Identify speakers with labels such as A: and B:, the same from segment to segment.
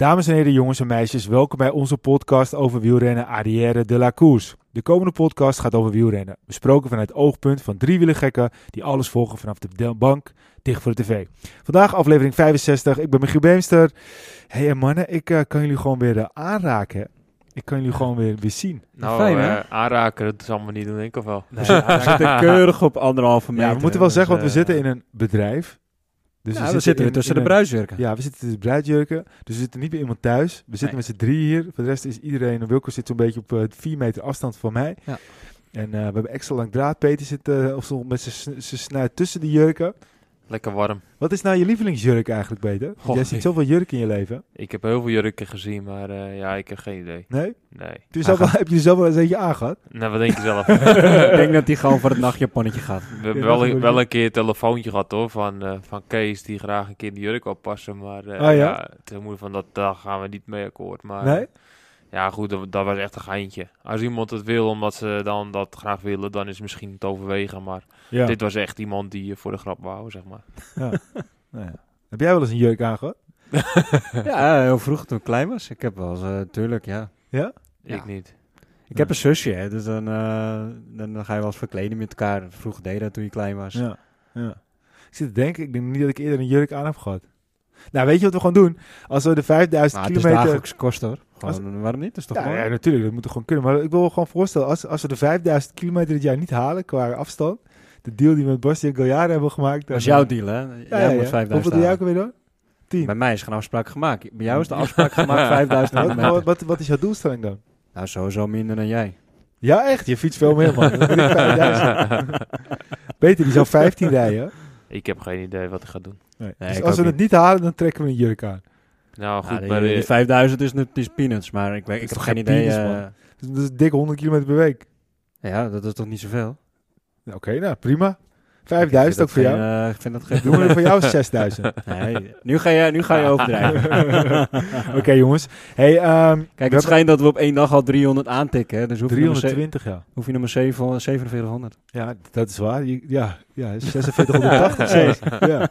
A: Dames en heren, jongens en meisjes, welkom bij onze podcast over wielrennen Arrière de la Course. De komende podcast gaat over wielrennen, besproken vanuit het oogpunt van drie wielergekken die alles volgen vanaf de bank dicht voor de tv. Vandaag aflevering 65, ik ben Michiel Beemster. Hé hey, mannen, ik uh, kan jullie gewoon weer uh, aanraken. Ik kan jullie gewoon weer, weer zien.
B: Nou, Fijn, hè? Uh, aanraken, dat zal me niet doen, denk ik of wel.
C: Nee, we zitten keurig op anderhalve meter.
A: Ja, we moeten wel zeggen, want we zitten in een bedrijf.
C: Dus ja, we, zitten, tussen de bruisjurken.
A: Ja, we zitten tussen de bruisjurken. Dus we zitten niet bij iemand thuis. We zitten nee. met z'n drie hier. Voor de rest is iedereen... Wilco zit zo'n beetje op uh, vier meter afstand van mij. Ja. En uh, we hebben extra lang draad. Peter zit uh, of zo met zijn snuit tussen de jurken.
B: Lekker warm.
A: Wat is nou je lievelingsjurk eigenlijk, Peter? Goh, Jij ziet zoveel jurken in je leven.
B: Ik heb heel veel jurken gezien, maar uh, ja, ik heb geen idee.
A: Nee?
B: Nee.
A: Heb je, zelf wel, heb je er zelf wel eens eentje aangehad?
B: Nou, wat denk je zelf?
C: ik denk dat hij gewoon voor het nachtjaponnetje gaat.
B: We hebben wel, een, wel een keer een telefoontje gehad hoor, van, uh, van Kees, die graag een keer de jurk oppassen. Maar uh, ah, ja? ja, ten moeite van dat, daar gaan we niet mee akkoord. Maar,
A: nee?
B: Ja, goed, dat, dat, was echt een geintje. Als iemand het wil, omdat ze dan dat graag willen, dan is het misschien te overwegen. Maar ja. dit was echt iemand die voor de grap wou, zeg maar.
A: Ja. nou ja. Heb jij wel eens een jurk aangehad?
C: ja, heel vroeg toen ik klein was. Ik heb wel eens, uh, tuurlijk, ja.
A: Ja?
B: Ik niet.
C: Ik heb een zusje, hè, dus dan, uh, dan, dan ga je wel eens verkleden met elkaar. Vroeger deed dat toen je klein was.
A: Ja, ja. Ik zit te denken, ik denk niet dat ik eerder een jurk aan heb gehad. Nou, weet je wat we gewoon doen? Als we de 5000
C: nou,
A: kilometer...
C: Het is dagelijks kost hoor. Gewoon, als... waarom niet? Dat is toch
A: ja,
C: gewoon...
A: ja, natuurlijk. Dat moet er gewoon kunnen. Maar ik wil gewoon voorstellen, als, als we de 5000 kilometer dit jaar niet halen qua afstand... De deal die we met Bastian Galliard hebben gemaakt...
C: Dat is jouw deal, hè? Jij
A: ja, ja,
C: moet 5000
A: Hoeveel doe jij ook weer door? 10.
C: Bij mij is geen afspraak gemaakt. Bij jou is de afspraak gemaakt 5000
A: wat, wat, wat, wat is jouw doelstelling dan?
C: Nou, sowieso minder dan jij.
A: Ja, echt? Je fietst veel meer, man. Peter, die zou 15 rijden.
B: Ik heb geen idee wat ik ga doen.
A: Nee. Nee, dus als we het niet halen, dan trekken we een jurk aan.
B: Nou, goed.
C: Ja, maar die, die 5000 is, is peanuts, maar ik, ik heb geen idee. Uh,
A: dat is dik 100 kilometer per week.
C: Ja, dat is toch niet zoveel?
A: Oké, okay, nou prima. 5000 ook voor jou?
C: Uh, ik vind dat geen...
A: Doen we voor jou 6000?
C: Nee, nu ga je, nu ga je overdrijven.
A: Oké okay, jongens. Hey, um,
C: Kijk, het schijnt dat we op één dag al 300 aantikken. Hè? Dus hoef
A: 320,
C: je
A: ja.
C: Hoef je nummer 7, 4700.
A: Ja, dat is waar. Je, ja, ja 4680 zelfs. ja.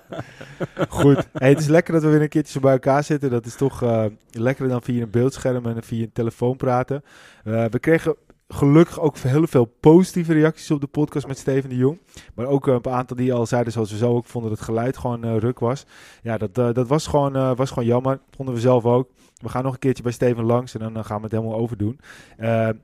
A: Goed. Hey, het is lekker dat we weer een keertje zo bij elkaar zitten. Dat is toch uh, lekkerder dan via een beeldscherm en via een telefoon praten. Uh, we kregen gelukkig ook heel veel positieve reacties op de podcast met Steven de Jong. Maar ook een aantal die al zeiden, zoals we zo ook vonden, dat het geluid gewoon uh, ruk was. Ja, dat, uh, dat was, gewoon, uh, was gewoon jammer. Vonden we zelf ook. We gaan nog een keertje bij Steven langs en dan gaan we het helemaal overdoen.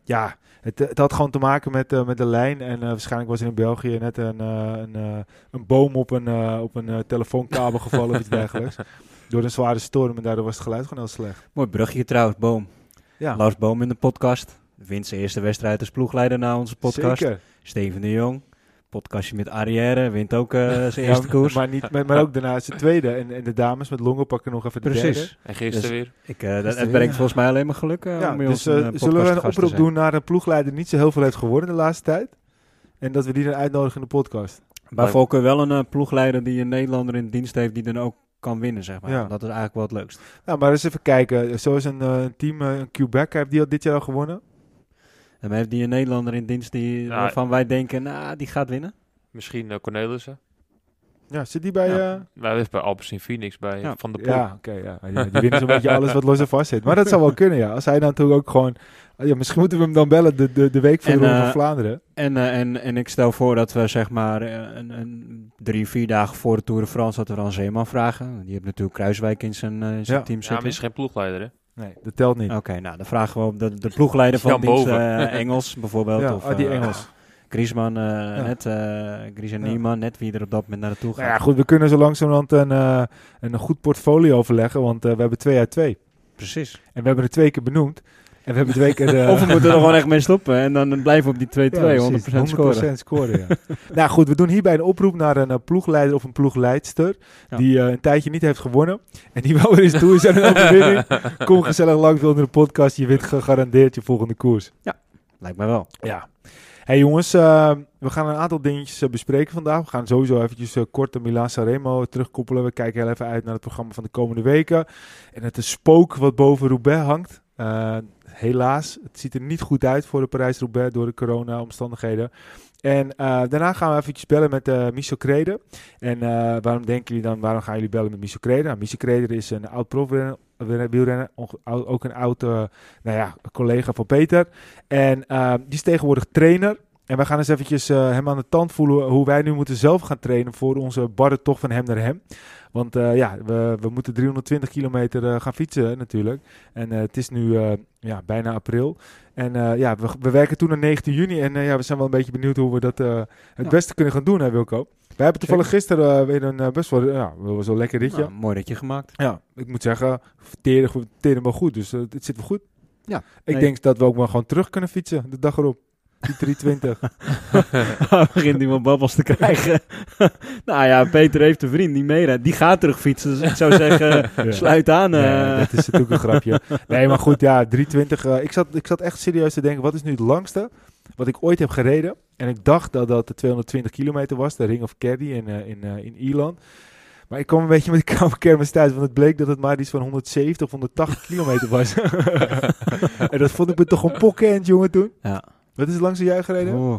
A: ja, het, het, had gewoon te maken met, met de lijn. En waarschijnlijk was er in België net een, een, een boom op een, op een telefoonkabel gevallen of iets dergelijks. Door een zware storm en daardoor was het geluid gewoon heel slecht.
C: Mooi brugje trouwens, Boom. Ja. Lars Boom in de podcast. Wint zijn eerste wedstrijd als ploegleider na onze podcast.
A: Zeker.
C: Steven de Jong. Podcastje met Arrière. Wint ook uh, zijn eerste
A: ja,
C: koers.
A: Maar, niet, maar, maar ook daarna zijn tweede. En, en de dames met Longo pakken nog even de
C: Precies.
A: derde.
B: En gisteren dus weer.
C: Ik, uh, dat, het brengt volgens mij alleen maar geluk uh,
A: ja,
C: om
A: dus,
C: ons een,
A: Zullen we een oproep doen naar een ploegleider die niet zo heel veel heeft geworden de laatste tijd? En dat we die dan uitnodigen in de podcast.
C: Bij Volker wel een uh, ploegleider die een Nederlander in dienst heeft die dan ook kan winnen, zeg maar. Ja. Dat is eigenlijk wel het leukst.
A: Nou, maar eens even kijken. Zoals een uh, team, uh, een Quebec, heeft die al dit jaar al gewonnen?
C: En heeft die een Nederlander in dienst die, waarvan wij denken, nou, die gaat winnen?
B: Misschien uh, Cornelissen.
A: Ja, zit die bij...
B: Ja.
A: Uh...
B: Wij is bij Alpecin Phoenix, bij
A: ja.
B: Van de Poel.
A: Ja, oké, okay, ja. Die, die winnen zo'n beetje alles wat los en vast zit. Maar dat zou wel kunnen, ja. Als hij dan natuurlijk ook gewoon... Ja, misschien moeten we hem dan bellen de, de, de week voor
C: en,
A: de Ronde
C: uh,
A: van Vlaanderen.
C: En, uh, en, en ik stel voor dat we zeg maar een, een drie, vier dagen voor de Tour de France... dat we dan Zeeman vragen. Die heeft natuurlijk Kruiswijk in zijn, uh, zijn
A: ja.
C: team zitten.
B: Ja, maar is geen ploegleider, hè?
A: Nee, dat telt niet.
C: Oké, okay, nou dan vragen we op de, de ploegleider van dienst uh, Engels bijvoorbeeld.
A: Ja,
C: of,
A: oh, die Engels.
C: Griezmann, uh, ja. net, uh, Griezmann ja. Niemann, net wie er op dat moment naartoe gaat.
A: Nou ja, goed, we kunnen zo langzamerhand een, uh, een goed portfolio overleggen, want we hebben twee uit twee.
C: Precies.
A: En we hebben er twee keer benoemd. En we hebben twee keer...
C: Uh, of we moeten er gewoon echt mee stoppen en dan blijven we op die 2-2, ja, 100%, 100% scoren.
A: scoren ja. nou goed, we doen hierbij een oproep naar een uh, ploegleider of een ploegleidster ja. die uh, een tijdje niet heeft gewonnen. En die wel weer eens toe is aan een overwinning. Kom gezellig langs onder de podcast, je wint gegarandeerd je volgende koers.
C: Ja, lijkt mij wel.
A: Ja. Hey jongens, uh, we gaan een aantal dingetjes uh, bespreken vandaag. We gaan sowieso eventjes uh, kort de Milan Sanremo terugkoppelen. We kijken heel even uit naar het programma van de komende weken. En het spook wat boven Roubaix hangt. Helaas, het ziet er niet goed uit voor de Parijs-Roubaix door de corona-omstandigheden. En daarna gaan we eventjes bellen met uh, Michel Kreder. En waarom denken jullie dan, waarom gaan jullie bellen met Michel Kreder? Nou, Michel Kreder is een oud profrenner wielrennen. Ook een oude nou ja, collega van Peter. En die is tegenwoordig trainer. En we gaan eens eventjes uh, hem aan de tand voelen hoe wij nu moeten zelf gaan trainen voor onze barrentocht van hem naar hem. Want uh, ja, we, we moeten 320 kilometer uh, gaan fietsen natuurlijk. En het is nu ja, bijna april. En ja, we, we, werken toen naar 19 juni. En ja, we zijn wel een beetje benieuwd hoe we dat het beste kunnen gaan doen, hè Wilco? We hebben toevallig gisteren weer een best wel, ja, zo lekker ritje. Nou,
C: mooi ritje gemaakt.
A: Ja, ik moet zeggen, teren, teren wel goed. Dus het zit wel goed. Ja, ik denk dat we ook wel gewoon terug kunnen fietsen de dag erop. Die 320.
C: begint iemand babbels te krijgen. nou ja, Peter heeft een vriend die meerijdt. Die gaat terug fietsen. Dus ik zou zeggen, sluit aan.
A: Uh. dat is natuurlijk een grapje. Nee, maar goed, ja, 320. Uh, ik, zat, ik zat echt serieus te denken, wat is nu het langste wat ik ooit heb gereden? En ik dacht dat dat de 220 kilometer was, de Ring of Kerry in, uh, in, in Ierland. Maar ik kwam een beetje met de koude kermis thuis, want het bleek dat het maar iets van 170 of 180 kilometer was. en dat vond ik me toch een pokkend, jongen, toen. Ja. Wat is het langste jij gereden? Oh.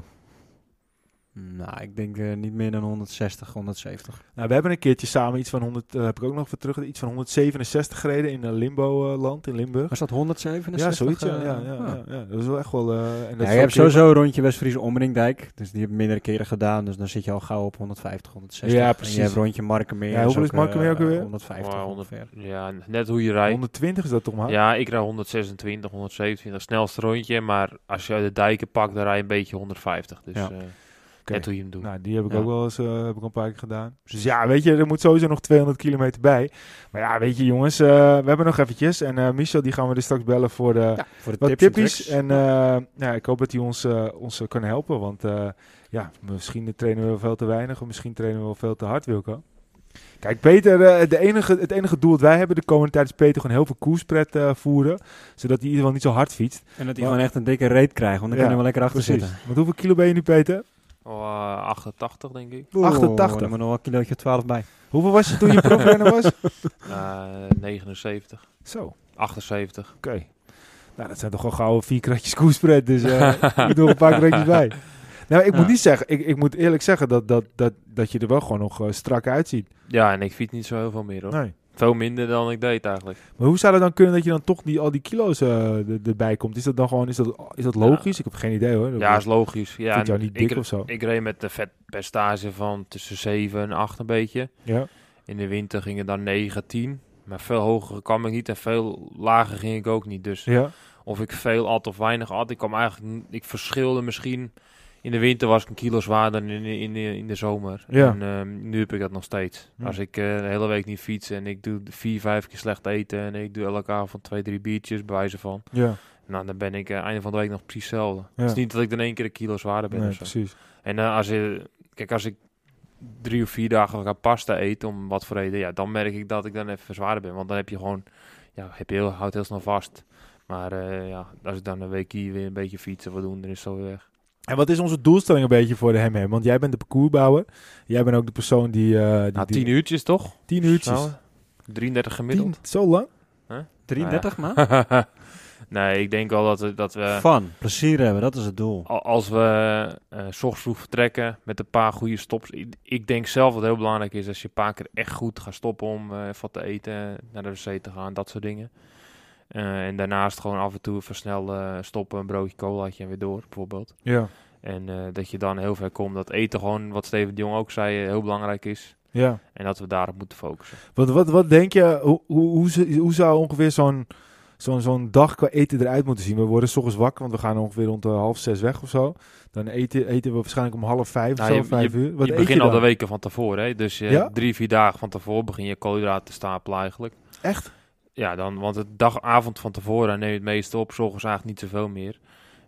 C: Nou, ik denk uh, niet meer dan 160, 170.
A: Nou, we hebben een keertje samen iets van 100, uh, eh, heb ik ook nog voor terug, iets van 167 gereden in een limbo-land uh, in Limburg.
C: Was dat 167?
A: Ja, zoiets, ja. ja, ja, ah. ja, Dat is wel echt wel...
C: en dat ja, je hebt sowieso een rondje West-Friese Omringdijk, dus die heb ik meerdere keren gedaan, dus dan zit je al gauw op 150, 160. Ja, precies. En je hebt rondje Markenmeer.
A: Ja, hoeveel is Markenmeer ook weer?
C: 150 oh, 100,
B: Ja, net hoe je rijdt.
A: 120 is dat toch maar?
B: Ja, ik rijd 126, 127, snelste rondje, maar als je uit de dijken pakt, dan rij je een beetje 150, dus... Okay. hoe je hem doet.
A: Nou, die heb ik ook wel eens uh, heb ik een paar keer gedaan. Dus ja, weet je, er moet sowieso nog 200 kilometer bij. Maar ja, weet je jongens, uh, we hebben nog eventjes. En uh, Michel, die gaan we dus straks bellen voor de, ja, voor de wat tippies. En, en ja, ik hoop dat hij ons, ons kan helpen. Want ja, misschien trainen we wel veel te weinig. Of misschien trainen we wel veel te hard, Wilco. Kijk, Peter, de enige, het enige doel dat wij hebben de komende tijd is Peter gewoon heel veel koerspret voeren. Zodat hij in ieder geval niet zo hard fietst.
C: En dat hij gewoon echt een dikke reet krijgt, want dan kunnen we lekker achter precies. zitten.
A: Want hoeveel kilo ben je nu, Peter?
B: Oh, 88 denk ik.
A: Oeh, 88?
C: Er moet nog een kilootje 12 bij.
A: Hoeveel was je toen je profrenner was?
B: Uh, 79.
A: Zo.
B: 78.
A: Oké. Okay. Nou, dat zijn toch wel gauw vier kratjes koerspread, dus uh, ik doe een paar kratjes bij. Nou, ik moet niet zeggen, ik, ik moet eerlijk zeggen dat, dat, dat, dat je er wel gewoon nog uh, strak uitziet.
B: Ja, en ik fiets niet zo heel veel meer hoor. Nee. Veel minder dan ik deed eigenlijk.
A: Maar hoe zou het dan kunnen dat je dan toch die, al die kilo's uh, erbij komt? Is dat dan gewoon, is dat, is dat logisch? Ik heb geen idee hoor.
B: ja, is logisch. Ja,
A: vind jou niet dik ik, of zo?
B: Ik reed met de vetpercentage van tussen 7 en 8 een beetje. Ja. In de winter ging het dan 9, 10. Maar veel hoger kwam ik niet en veel lager ging ik ook niet. Dus ja. of ik veel at of weinig at, ik kwam eigenlijk, ik verschilde misschien in de winter was ik een kilo zwaarder in, in, in, in de zomer. Ja. En um, nu heb ik dat nog steeds. Als ik uh, de hele week niet fiets en ik doe vier, vijf keer slecht eten en ik doe elke avond twee, drie biertjes, bij wijze van. Ja. Nou, dan ben ik uh, einde van de week nog precies hetzelfde. Ja. Het is niet dat ik dan één keer een kilo zwaarder ben. Nee, precies. En uh, als je, kijk, als ik drie of vier dagen ga pasta eten, om wat voor reden, ja, dan merk ik dat ik dan even zwaarder ben. Want dan heb je gewoon, ja, heb je heel, houdt heel snel vast. Maar uh, ja, als ik dan een week hier weer een beetje fietsen wat doen, dan is het zo weg.
A: En wat is onze doelstelling een beetje voor de hem? Want jij bent de parcoursbouwer. Jij bent ook de persoon die... Uh, die,
B: nou, tien uurtjes toch?
A: Tien uurtjes.
B: 33 gemiddeld.
A: zo lang?
C: Huh? 33 nou ja. maar?
B: nee, ik denk al dat we... Dat we
C: Van, plezier hebben, dat is het doel.
B: Als we uh, vroeg vertrekken met een paar goede stops. Ik, ik, denk zelf wat heel belangrijk is, als je een paar keer echt goed gaat stoppen om uh, wat te eten, naar de wc te gaan, dat soort dingen. Uh, en daarnaast gewoon af en toe versnel uh, stoppen, een broodje colaatje en weer door, bijvoorbeeld. Ja. En uh, dat je dan heel ver komt. Dat eten gewoon, wat Steven de Jong ook zei, heel belangrijk is. Ja. En dat we daarop moeten focussen.
A: Wat, wat, wat denk je, hoe, hoe, hoe zou ongeveer zo'n zo'n zo'n dag qua eten eruit moeten zien? We worden s ochtends wakker, want we gaan ongeveer rond half zes weg of zo. Dan eten, eten we waarschijnlijk om half vijf nou, of zo, je, vijf uur.
B: Wat je begint al de weken van tevoren, hè? Dus ja? drie, vier dagen van tevoren begin je koolhydraten te stapelen eigenlijk.
A: Echt?
B: Ja, dan, want het dagavond van tevoren neem je het meeste op. S'ochtends eigenlijk niet zoveel meer.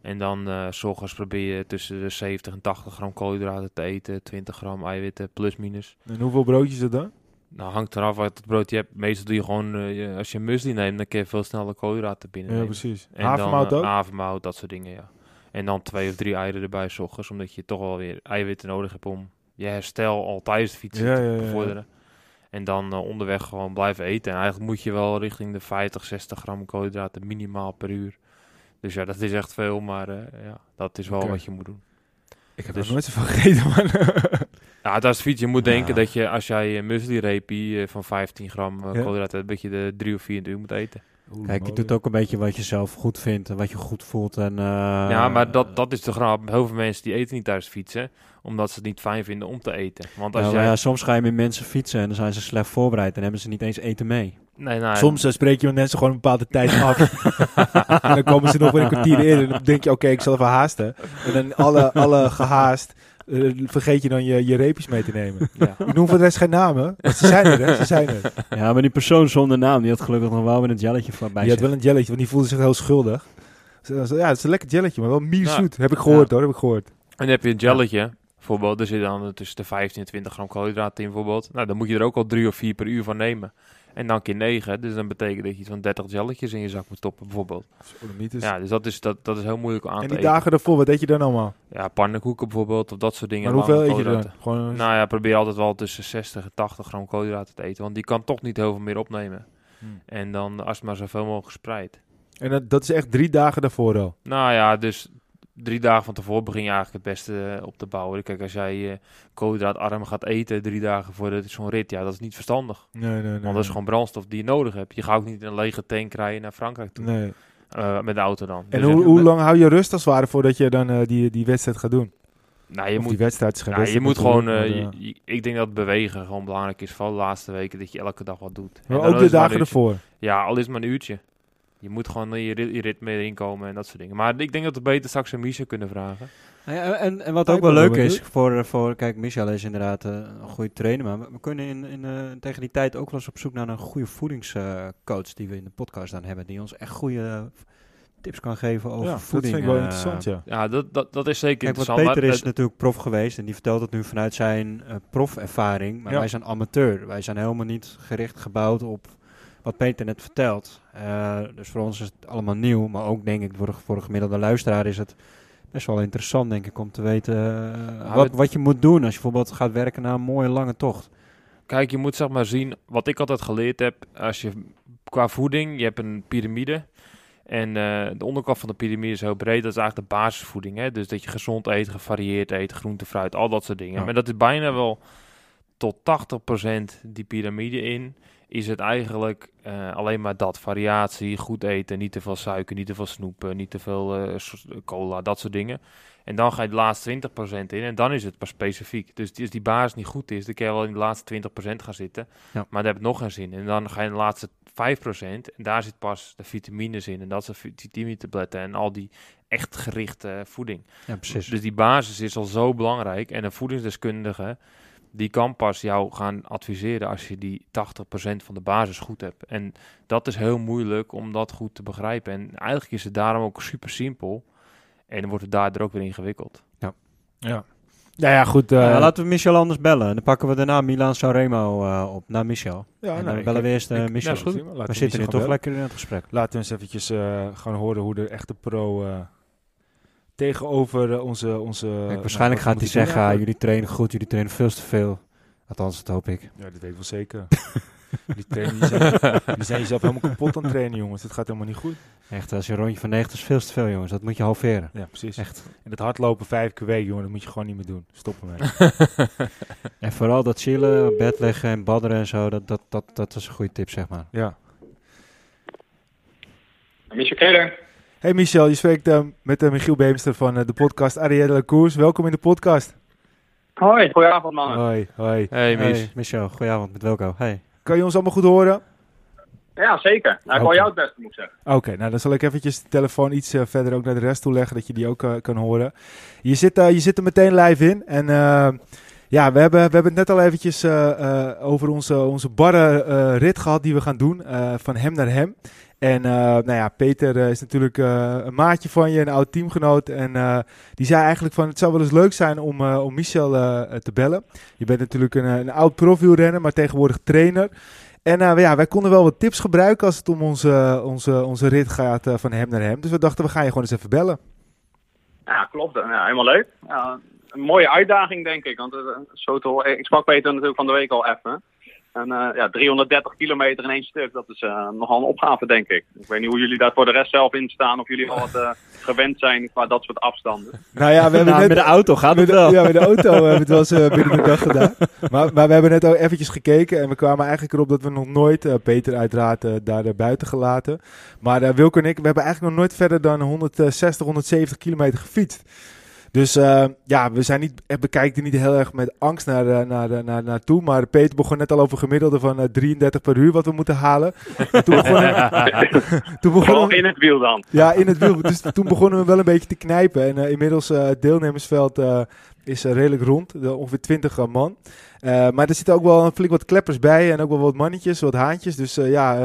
B: En dan uh, s ochtends probeer je tussen de 70 en 80 gram koolhydraten te eten. 20 gram eiwitten, plus minus.
A: En hoeveel broodjes er dan?
B: Nou, hangt eraf wat het brood je hebt. Meestal doe je gewoon, uh, als je muesli neemt, dan kun je veel sneller koolhydraten binnen.
A: Ja, precies. En havermout dan, uh,
B: Havermout, dat soort dingen, ja. En dan twee of drie eieren erbij s ochtends, omdat je toch wel weer eiwitten nodig hebt om je herstel al tijdens het fietsen te bevorderen. En dan uh, onderweg gewoon blijven eten. En eigenlijk moet je wel richting de 50, 60 gram koolhydraten minimaal per uur. Dus ja, dat is echt veel, maar uh, ja, dat is wel okay. wat je moet doen.
A: Ik heb dus, er nooit zoveel gegeten, man.
B: ja, dat is fiets. Je moet ja. denken dat je als jij een muesli-repie van 15 gram koolhydraten hebt, dat je de 3 of 4 uur moet eten.
C: Kijk, je doet ook een beetje wat je zelf goed vindt en wat je goed voelt. En, uh,
B: ja, maar dat, dat is de grap. Heel veel mensen die eten niet thuis fietsen, omdat ze het niet fijn vinden om te eten. Want als
C: ja,
B: jij...
C: ja, soms ga je met mensen fietsen en dan zijn ze slecht voorbereid en hebben ze niet eens eten mee.
A: Nee, nou, Soms uh, spreek je met mensen gewoon een bepaalde tijd af. en dan komen ze nog weer een kwartier in en dan denk je, oké, okay, ik zal even haasten. En dan alle, alle gehaast uh, vergeet je dan je, je reepjes mee te nemen. Ja. Ik noem voor de rest geen namen. Ze zijn er, hè? Ze zijn er.
C: Ja, maar die persoon zonder naam, die had gelukkig nog wel met een jelletje van bij
A: Die had wel een jelletje, want die voelde zich heel schuldig. Ja, het is een lekker jelletje, maar wel mierzoet. Ja. Heb ik gehoord, hoor. Heb ik gehoord.
B: En dan heb je een jelletje. Bijvoorbeeld, er zit dan tussen de 15 en 20 gram koolhydraten in bijvoorbeeld. Nou, dan moet je er ook al drie of vier per uur van nemen. En dan keer 9, dus dan betekent dat je iets van 30 jelletjes in je zak moet stoppen, bijvoorbeeld. Ja, dus dat is, dat, dat is heel moeilijk aan
A: en
B: te
A: En die dagen ervoor, wat deed je dan allemaal?
B: Ja, pannenkoeken bijvoorbeeld, of dat soort dingen.
A: Maar hoeveel eet je dan?
B: Gewoon nou ja, probeer altijd wel tussen 60 en 80 gram koolhydraten te eten, want die kan toch niet heel veel meer opnemen. Hmm. En dan als het maar zoveel mogelijk gespreid.
A: En dat, dat is echt drie dagen daarvoor al?
B: Nou ja, dus drie dagen van tevoren begin je eigenlijk het beste eh, op te bouwen. Kijk, als jij uh, koolhydraatarm gaat eten drie dagen voor zo'n rit, ja, dat is niet verstandig.
A: Nee, nee, nee.
B: Want dat is gewoon brandstof die je nodig hebt. Je gaat ook niet een lege tank rijden naar Frankrijk toe.
A: Nee.
B: Uh, met de auto dan.
A: En dus hoe, hoe lang hou je rust als het ware voordat je dan uh, die, die wedstrijd gaat doen?
B: Nou, je
A: of
B: moet,
A: die wedstrijd is geen
B: nou,
A: wedstrijd.
B: Je moet gewoon, uh, je, ik denk dat bewegen gewoon belangrijk is. Vooral de laatste weken dat je elke dag wat doet.
A: Maar ook de dagen ervoor?
B: Ja, al is maar een uurtje. Je moet gewoon je, je ritme erin komen en dat soort dingen. Maar ik denk dat we beter straks een Michel kunnen vragen.
C: Ja, en, en wat ook wel leuk is voor, voor, kijk, Michel is inderdaad uh, een goede trainer, maar we kunnen in, in, uh, tegen die tijd ook wel eens op zoek naar een goede voedingscoach die we in de podcast dan hebben, die ons echt goede tips kan geven over
A: ja,
C: voeding.
A: Dat vind ik wel interessant, ja.
B: Ja, dat, dat, dat is zeker
C: Kijk,
B: interessant.
C: Peter is natuurlijk prof geweest en die vertelt het nu vanuit zijn uh, profervaring, maar ja. wij zijn amateur. Wij zijn helemaal niet gericht gebouwd op wat Peter net vertelt. Uh, dus voor ons is het allemaal nieuw, maar ook denk ik voor, voor een gemiddelde luisteraar is het best wel interessant, denk ik, om te weten uh, wat, wat je moet doen als je bijvoorbeeld gaat werken naar een mooie lange tocht.
B: Kijk, je moet zeg maar zien, wat ik altijd geleerd heb, als je qua voeding, je hebt een piramide. En uh, de onderkant van de piramide is heel breed. Dat is eigenlijk de basisvoeding. Hè? Dus dat je gezond eet, gevarieerd eet, groente, fruit, al dat soort dingen. Ja. Maar dat is bijna wel tot 80% die piramide in is het eigenlijk uh, alleen maar dat. Variatie, goed eten, niet te veel suiker, niet te veel snoepen, niet te veel uh, cola, dat soort dingen. En dan ga je de laatste 20% in en dan is het pas specifiek. Dus als die basis niet goed is, dan kan je wel in de laatste 20% gaan zitten. Ja. Maar daar heb je nog geen zin. En dan ga je in de laatste 5% en daar zit pas de vitamines in. En dat zijn vitaminetabletten en al die echt gerichte voeding.
C: Ja, precies.
B: Dus die basis is al zo belangrijk. En een voedingsdeskundige die kan pas jou gaan adviseren als je die 80% van de basis goed hebt. En dat is heel moeilijk om dat goed te begrijpen. En eigenlijk is het daarom ook super simpel. En dan wordt het daardoor ook weer ingewikkeld.
C: Ja.
A: Ja. Ja, ja, goed. Uh,
C: ja, laten we Michel anders bellen. Dan pakken we daarna Milan Sanremo uh, op naar Michel. Ja, en dan nou, bellen we eerst uh, Michel.
A: Ja, goed.
C: We, we zitten nu toch bellen. lekker in het gesprek.
A: Laten we eens eventjes gaan horen hoe de echte pro tegenover onze... onze
C: Kijk, waarschijnlijk gaat hij zeggen, ah, jullie trainen goed, jullie trainen veel te veel. Althans, dat hoop ik.
A: Ja, dat weet ik wel zeker. die, trainen, die, zijn, die zijn jezelf helemaal kapot aan het trainen, jongens. Het gaat helemaal niet goed.
C: Echt, als je een rondje van 90 is veel te veel, jongens. Dat moet je halveren.
A: Ja, precies.
C: Echt.
A: En het hardlopen vijf keer week, jongen, dat moet je gewoon niet meer doen. Stoppen mee.
C: en vooral dat chillen, bed leggen en badderen en zo, dat, dat, dat, dat is een goede tip, zeg maar.
A: Ja.
D: Michel Keder.
A: Hey Michel, je spreekt uh, met uh, Michiel Beemster van uh, de podcast Arielle Koers. Welkom in de podcast.
D: Hoi, goedenavond mannen.
A: Hoi, hoi.
B: Hey, Mich.
C: hey Michel, goedenavond met Welko. Hey.
A: Kan je ons allemaal goed horen?
D: Ja, zeker. Nou, ik okay. wil jou het beste, moet ik zeggen.
A: Oké, okay, nou dan zal ik eventjes de telefoon iets uh, verder ook naar de rest toe leggen, dat je die ook uh, kan horen. Je zit, uh, je zit er meteen live in en ja, we hebben, we hebben het net al eventjes over onze, onze barre rit gehad die we gaan doen, van hem naar hem. En uh, nou ja, Peter uh, is natuurlijk uh, een maatje van je, een oud teamgenoot. En die zei eigenlijk van het zou wel eens leuk zijn om, om Michel te bellen. Je bent natuurlijk een, een oud profielrenner, maar tegenwoordig trainer. En ja, wij konden wel wat tips gebruiken als het om onze, onze, onze rit gaat van hem naar hem. Dus we dachten we gaan je gewoon eens even bellen.
D: Ja, klopt. Ja, helemaal leuk. Ja, een mooie uitdaging, denk ik. Want zo te, ik sprak Peter natuurlijk van de week al even. En uh, ja, 330 kilometer in één stuk, dat is uh, nogal een opgave, denk ik. Ik weet niet hoe jullie daar voor de rest zelf in staan, of jullie al wat uh, gewend zijn qua dat soort afstanden.
C: Nou ja, we hebben nou, net, met de auto gaat het wel.
A: Ja, met de auto hebben we het wel eens binnen de dag gedaan. Maar, maar we hebben net ook eventjes gekeken en we kwamen eigenlijk erop dat we nog nooit, Peter uiteraard, daar buiten gelaten. Maar Wilco en ik, we hebben eigenlijk nog nooit verder dan 160, 170 kilometer gefietst. Dus uh, ja, we zijn niet, bekijken niet heel erg met angst naar, uh, naar, naar, naartoe. Maar Peter begon net al over gemiddelde van uh, 33 per uur wat we moeten halen.
D: En toen begonnen, toen begonnen we, in het wiel dan.
A: Ja, in het wiel. Dus toen begonnen we wel een beetje te knijpen. En inmiddels het deelnemersveld is redelijk rond. ongeveer 20 man. maar er zitten ook wel flink wat kleppers bij en ook wel wat mannetjes, wat haantjes. Dus ja,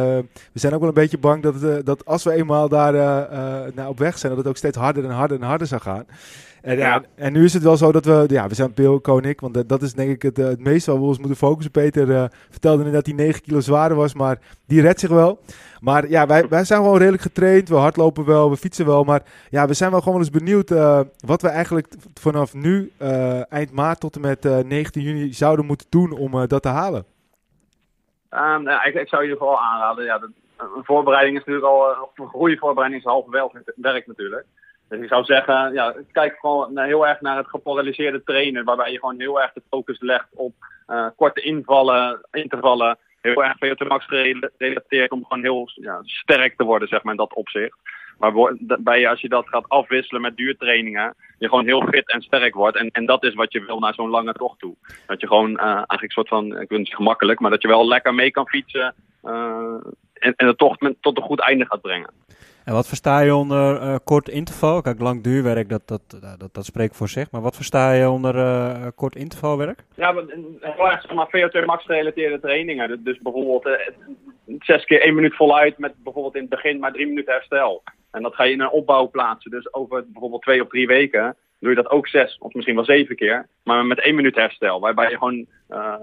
A: we zijn ook wel een beetje bang dat, dat als we eenmaal daar nou, op weg zijn, dat het ook steeds harder en harder en harder zou gaan. En, ja. en, nu is het wel zo dat we, ja, we zijn Peel Koning, want dat is denk ik het, eh, het meest waar we ons moeten focussen. Peter uh, vertelde net dat hij 9 kilo zwaarder was, maar die redt zich wel. Maar ja, wij, wij zijn gewoon redelijk getraind. We hardlopen wel, we fietsen wel. Maar ja, we zijn wel gewoon eens benieuwd uh, wat we eigenlijk vanaf nu, eind maart tot en met 19 juni, zouden moeten doen om dat te halen.
D: Um, nou, ik, ik, zou je vooral aanraden. Ja, de, een voorbereiding is natuurlijk al, een goede voorbereiding is half werk natuurlijk. Dus ik zou zeggen, ja, kijk gewoon heel erg naar het gepolariseerde trainen. Waarbij je gewoon heel erg de focus legt op uh, korte invallen, intervallen. Heel erg VO2 max gerelateerd om gewoon heel ja, sterk te worden, zeg maar, in dat opzicht. Maar bij, als je dat gaat afwisselen met duurtrainingen, je gewoon heel fit en sterk wordt. En, en dat is wat je wil naar zo'n lange tocht toe. Dat je gewoon uh, eigenlijk een soort van, ik wil niet gemakkelijk, maar dat je wel lekker mee kan fietsen. Uh, en, en de tocht met, tot een goed einde gaat brengen.
C: En wat versta je onder uh, kort interval? Kijk, lang duurwerk, dat, dat, dat, dat spreekt voor zich. Maar wat versta je onder uh, kort intervalwerk?
D: Ja, heel erg zeg maar VO2 max gerelateerde trainingen. Dus bijvoorbeeld uh, zes keer één minuut voluit met bijvoorbeeld in het begin maar drie minuten herstel. En dat ga je in een opbouw plaatsen. Dus over bijvoorbeeld twee of drie weken doe je dat ook zes of misschien wel zeven keer. Maar met één minuut herstel. Waarbij je gewoon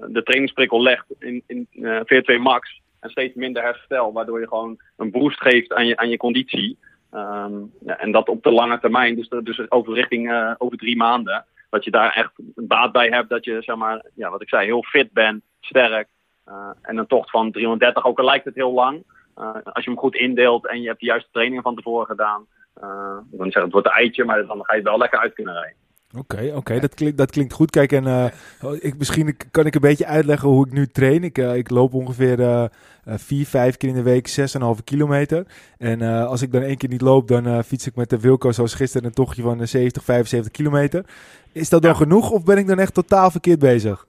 D: de trainingsprikkel legt in, in VO2 max en steeds minder herstel, waardoor je gewoon een boost geeft aan je, aan je conditie. Um, ja, en dat op de lange termijn, dus, dus over richting uh, over drie maanden, dat je daar echt baat bij hebt, dat je, zeg maar, ja, wat ik zei, heel fit bent, sterk. Uh, en een tocht van 330, ook al lijkt het heel lang, uh, als je hem goed indeelt en je hebt de juiste trainingen van tevoren gedaan, niet zeggen het wordt een eitje, maar dan ga je wel lekker uit kunnen rijden.
A: Oké, oké, dat, klinkt, dat klinkt goed. Kijk, en uh, ik, misschien kan ik een beetje uitleggen hoe ik nu train. Ik, uh, ik loop ongeveer uh, vier, vijf keer in de week, 6,5 kilometer. En als ik dan één keer niet loop, dan fiets ik met de Wilco zoals gisteren een tochtje van 70, 75 kilometer. Is dat dan genoeg of ben ik dan echt totaal verkeerd bezig?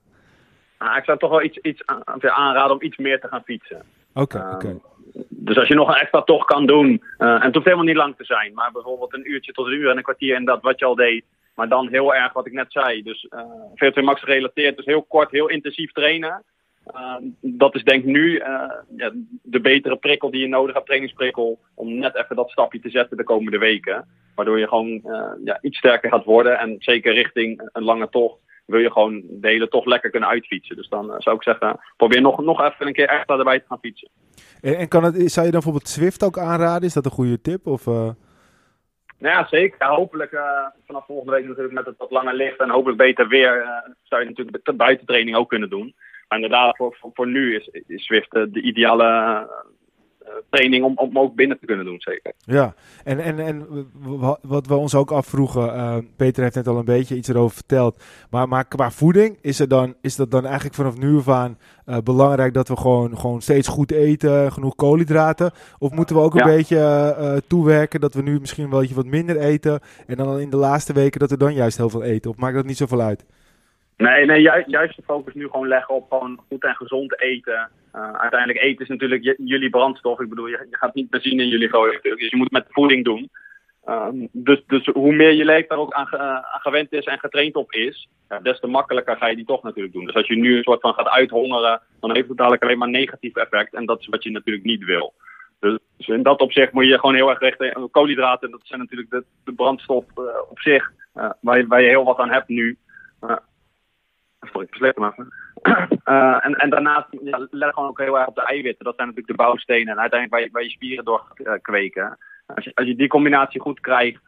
D: Ah, ik zou toch wel iets, iets aanraden om iets meer te gaan fietsen.
A: Oké, um, oké.
D: Dus als je nog een extra tocht kan doen, en het hoeft helemaal niet lang te zijn, maar bijvoorbeeld een uurtje tot een uur en een kwartier en dat wat je al deed, maar dan heel erg wat ik net zei. Dus uh, eh, VO2 max gerelateerd. Dus heel kort, heel intensief trainen. Uh, dat is denk ik nu uh, ja, de betere prikkel die je nodig hebt, trainingsprikkel, om net even dat stapje te zetten de komende weken. Waardoor je gewoon ja, iets sterker gaat worden. En zeker richting een lange tocht wil je gewoon de hele tocht lekker kunnen uitfietsen. Dus dan zou ik zeggen, probeer nog, nog even een keer extra erbij te gaan fietsen.
A: En, kan het, zou je dan bijvoorbeeld Swift ook aanraden? Is dat een goede tip? Of,
D: nou ja, zeker. hopelijk uh, vanaf volgende week natuurlijk met het wat langer licht en hopelijk beter weer uh, zou je natuurlijk de buitentraining ook kunnen doen. Maar inderdaad, voor, voor, nu is, is Swift uh, de ideale training om, om ook binnen te kunnen doen, zeker.
A: Ja, en, en, en wat we ons ook afvroegen, uh, Peter heeft net al een beetje iets erover verteld, maar, maar qua voeding, is, er dan, is dat dan eigenlijk vanaf nu af aan uh, belangrijk dat we gewoon, gewoon steeds goed eten, genoeg koolhydraten? Of moeten we ook een beetje uh, toewerken dat we nu misschien wel wat minder eten en dan in de laatste weken dat we dan juist heel veel eten? Of maakt dat niet zoveel uit?
D: Nee, nee juist, juist de focus nu gewoon leggen op gewoon goed en gezond eten. Uh, uiteindelijk eten is natuurlijk jullie brandstof. Ik bedoel, je, gaat niet benzine in jullie gooien Dus je moet met voeding doen. Um, dus, dus hoe meer je lijf daar ook aan, uh, aan, gewend is en getraind op is, ja, des te makkelijker ga je die toch natuurlijk doen. Dus als je nu een soort van gaat uithongeren, dan heeft het dadelijk alleen maar negatief effect. En dat is wat je natuurlijk niet wil. Dus, dus in dat opzicht moet je gewoon heel erg richten. Koolhydraten, dat zijn natuurlijk de, de brandstof uh, op zich, waar je, waar, je, heel wat aan hebt nu. Sorry, ik hem even. Uh, en, en daarnaast ja, let gewoon ook heel erg op de eiwitten. Dat zijn natuurlijk de bouwstenen en uiteindelijk waar je, waar je spieren door gaat uh, kweken. Als je, als je die combinatie goed krijgt,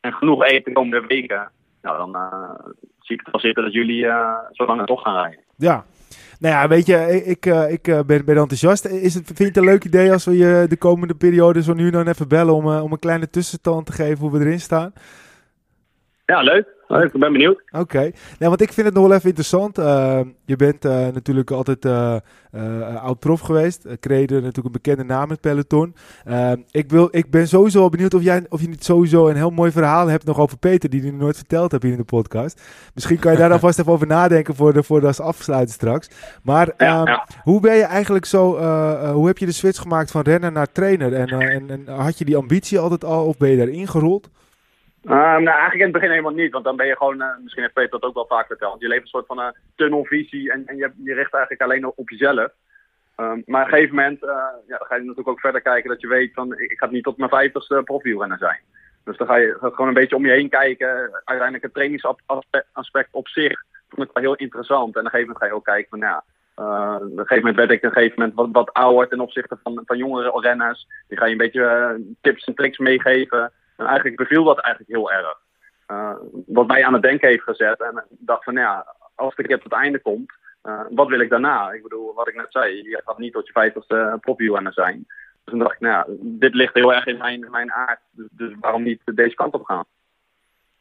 D: en genoeg eten de komende weken, nou, dan zie ik het wel zitten dat jullie zo lang toch gaan rijden.
A: Ja, nou ja, weet je, ik, ik ben, ben enthousiast. Is het, vind je het een leuk idee als we je de komende periode zo nu dan even bellen om, om een kleine tussenstand te geven hoe we erin staan?
D: Ja, leuk. Ik ben benieuwd.
A: Oké. Okay. Nou, want ik vind het nog wel even interessant. Uh, je bent uh, natuurlijk altijd uh, oud-prof geweest. Krede natuurlijk een bekende naam in het peloton. ik, wil, ik ben sowieso wel benieuwd of, jij, of je niet sowieso een heel mooi verhaal hebt nog over Peter, die je nooit verteld hebt hier in de podcast. Misschien kan je daar alvast even over nadenken voor, de, voor de afsluiten straks. Maar ja, ehm, ja. hoe ben je eigenlijk zo, hoe heb je de switch gemaakt van renner naar trainer? En, en, en had je die ambitie altijd al of ben je daarin gerold?
D: Um, nou, eigenlijk in het begin helemaal niet. Want dan ben je gewoon, uh, misschien heeft Peter dat ook wel vaak verteld. Je leeft een soort van een tunnelvisie en, en je, richt eigenlijk alleen op, jezelf. Um, maar op een gegeven moment uh, ja, dan ga je natuurlijk ook verder kijken dat je weet van ik ga niet tot mijn vijftigste profielrenner zijn. Dus dan ga je gewoon een beetje om je heen kijken. Uiteindelijk het trainingsaspect op zich vond ik wel heel interessant. En op een gegeven moment ga je ook kijken van ja, uh, op een gegeven moment werd ik een gegeven moment wat, wat ouder ten opzichte van, van jongere renners. Die ga je een beetje tips en tricks meegeven. En eigenlijk beviel dat eigenlijk heel erg. Uh, wat mij aan het denken heeft gezet. En ik dacht van ja, als keer tot het einde komt, uh, wat wil ik daarna? Ik bedoel, wat ik net zei, je gaat niet tot je vijftigste profwielrenner zijn. Dus toen dacht ik, nou ja, dit ligt heel erg in mijn, mijn aard. Dus, dus waarom niet deze kant op gaan?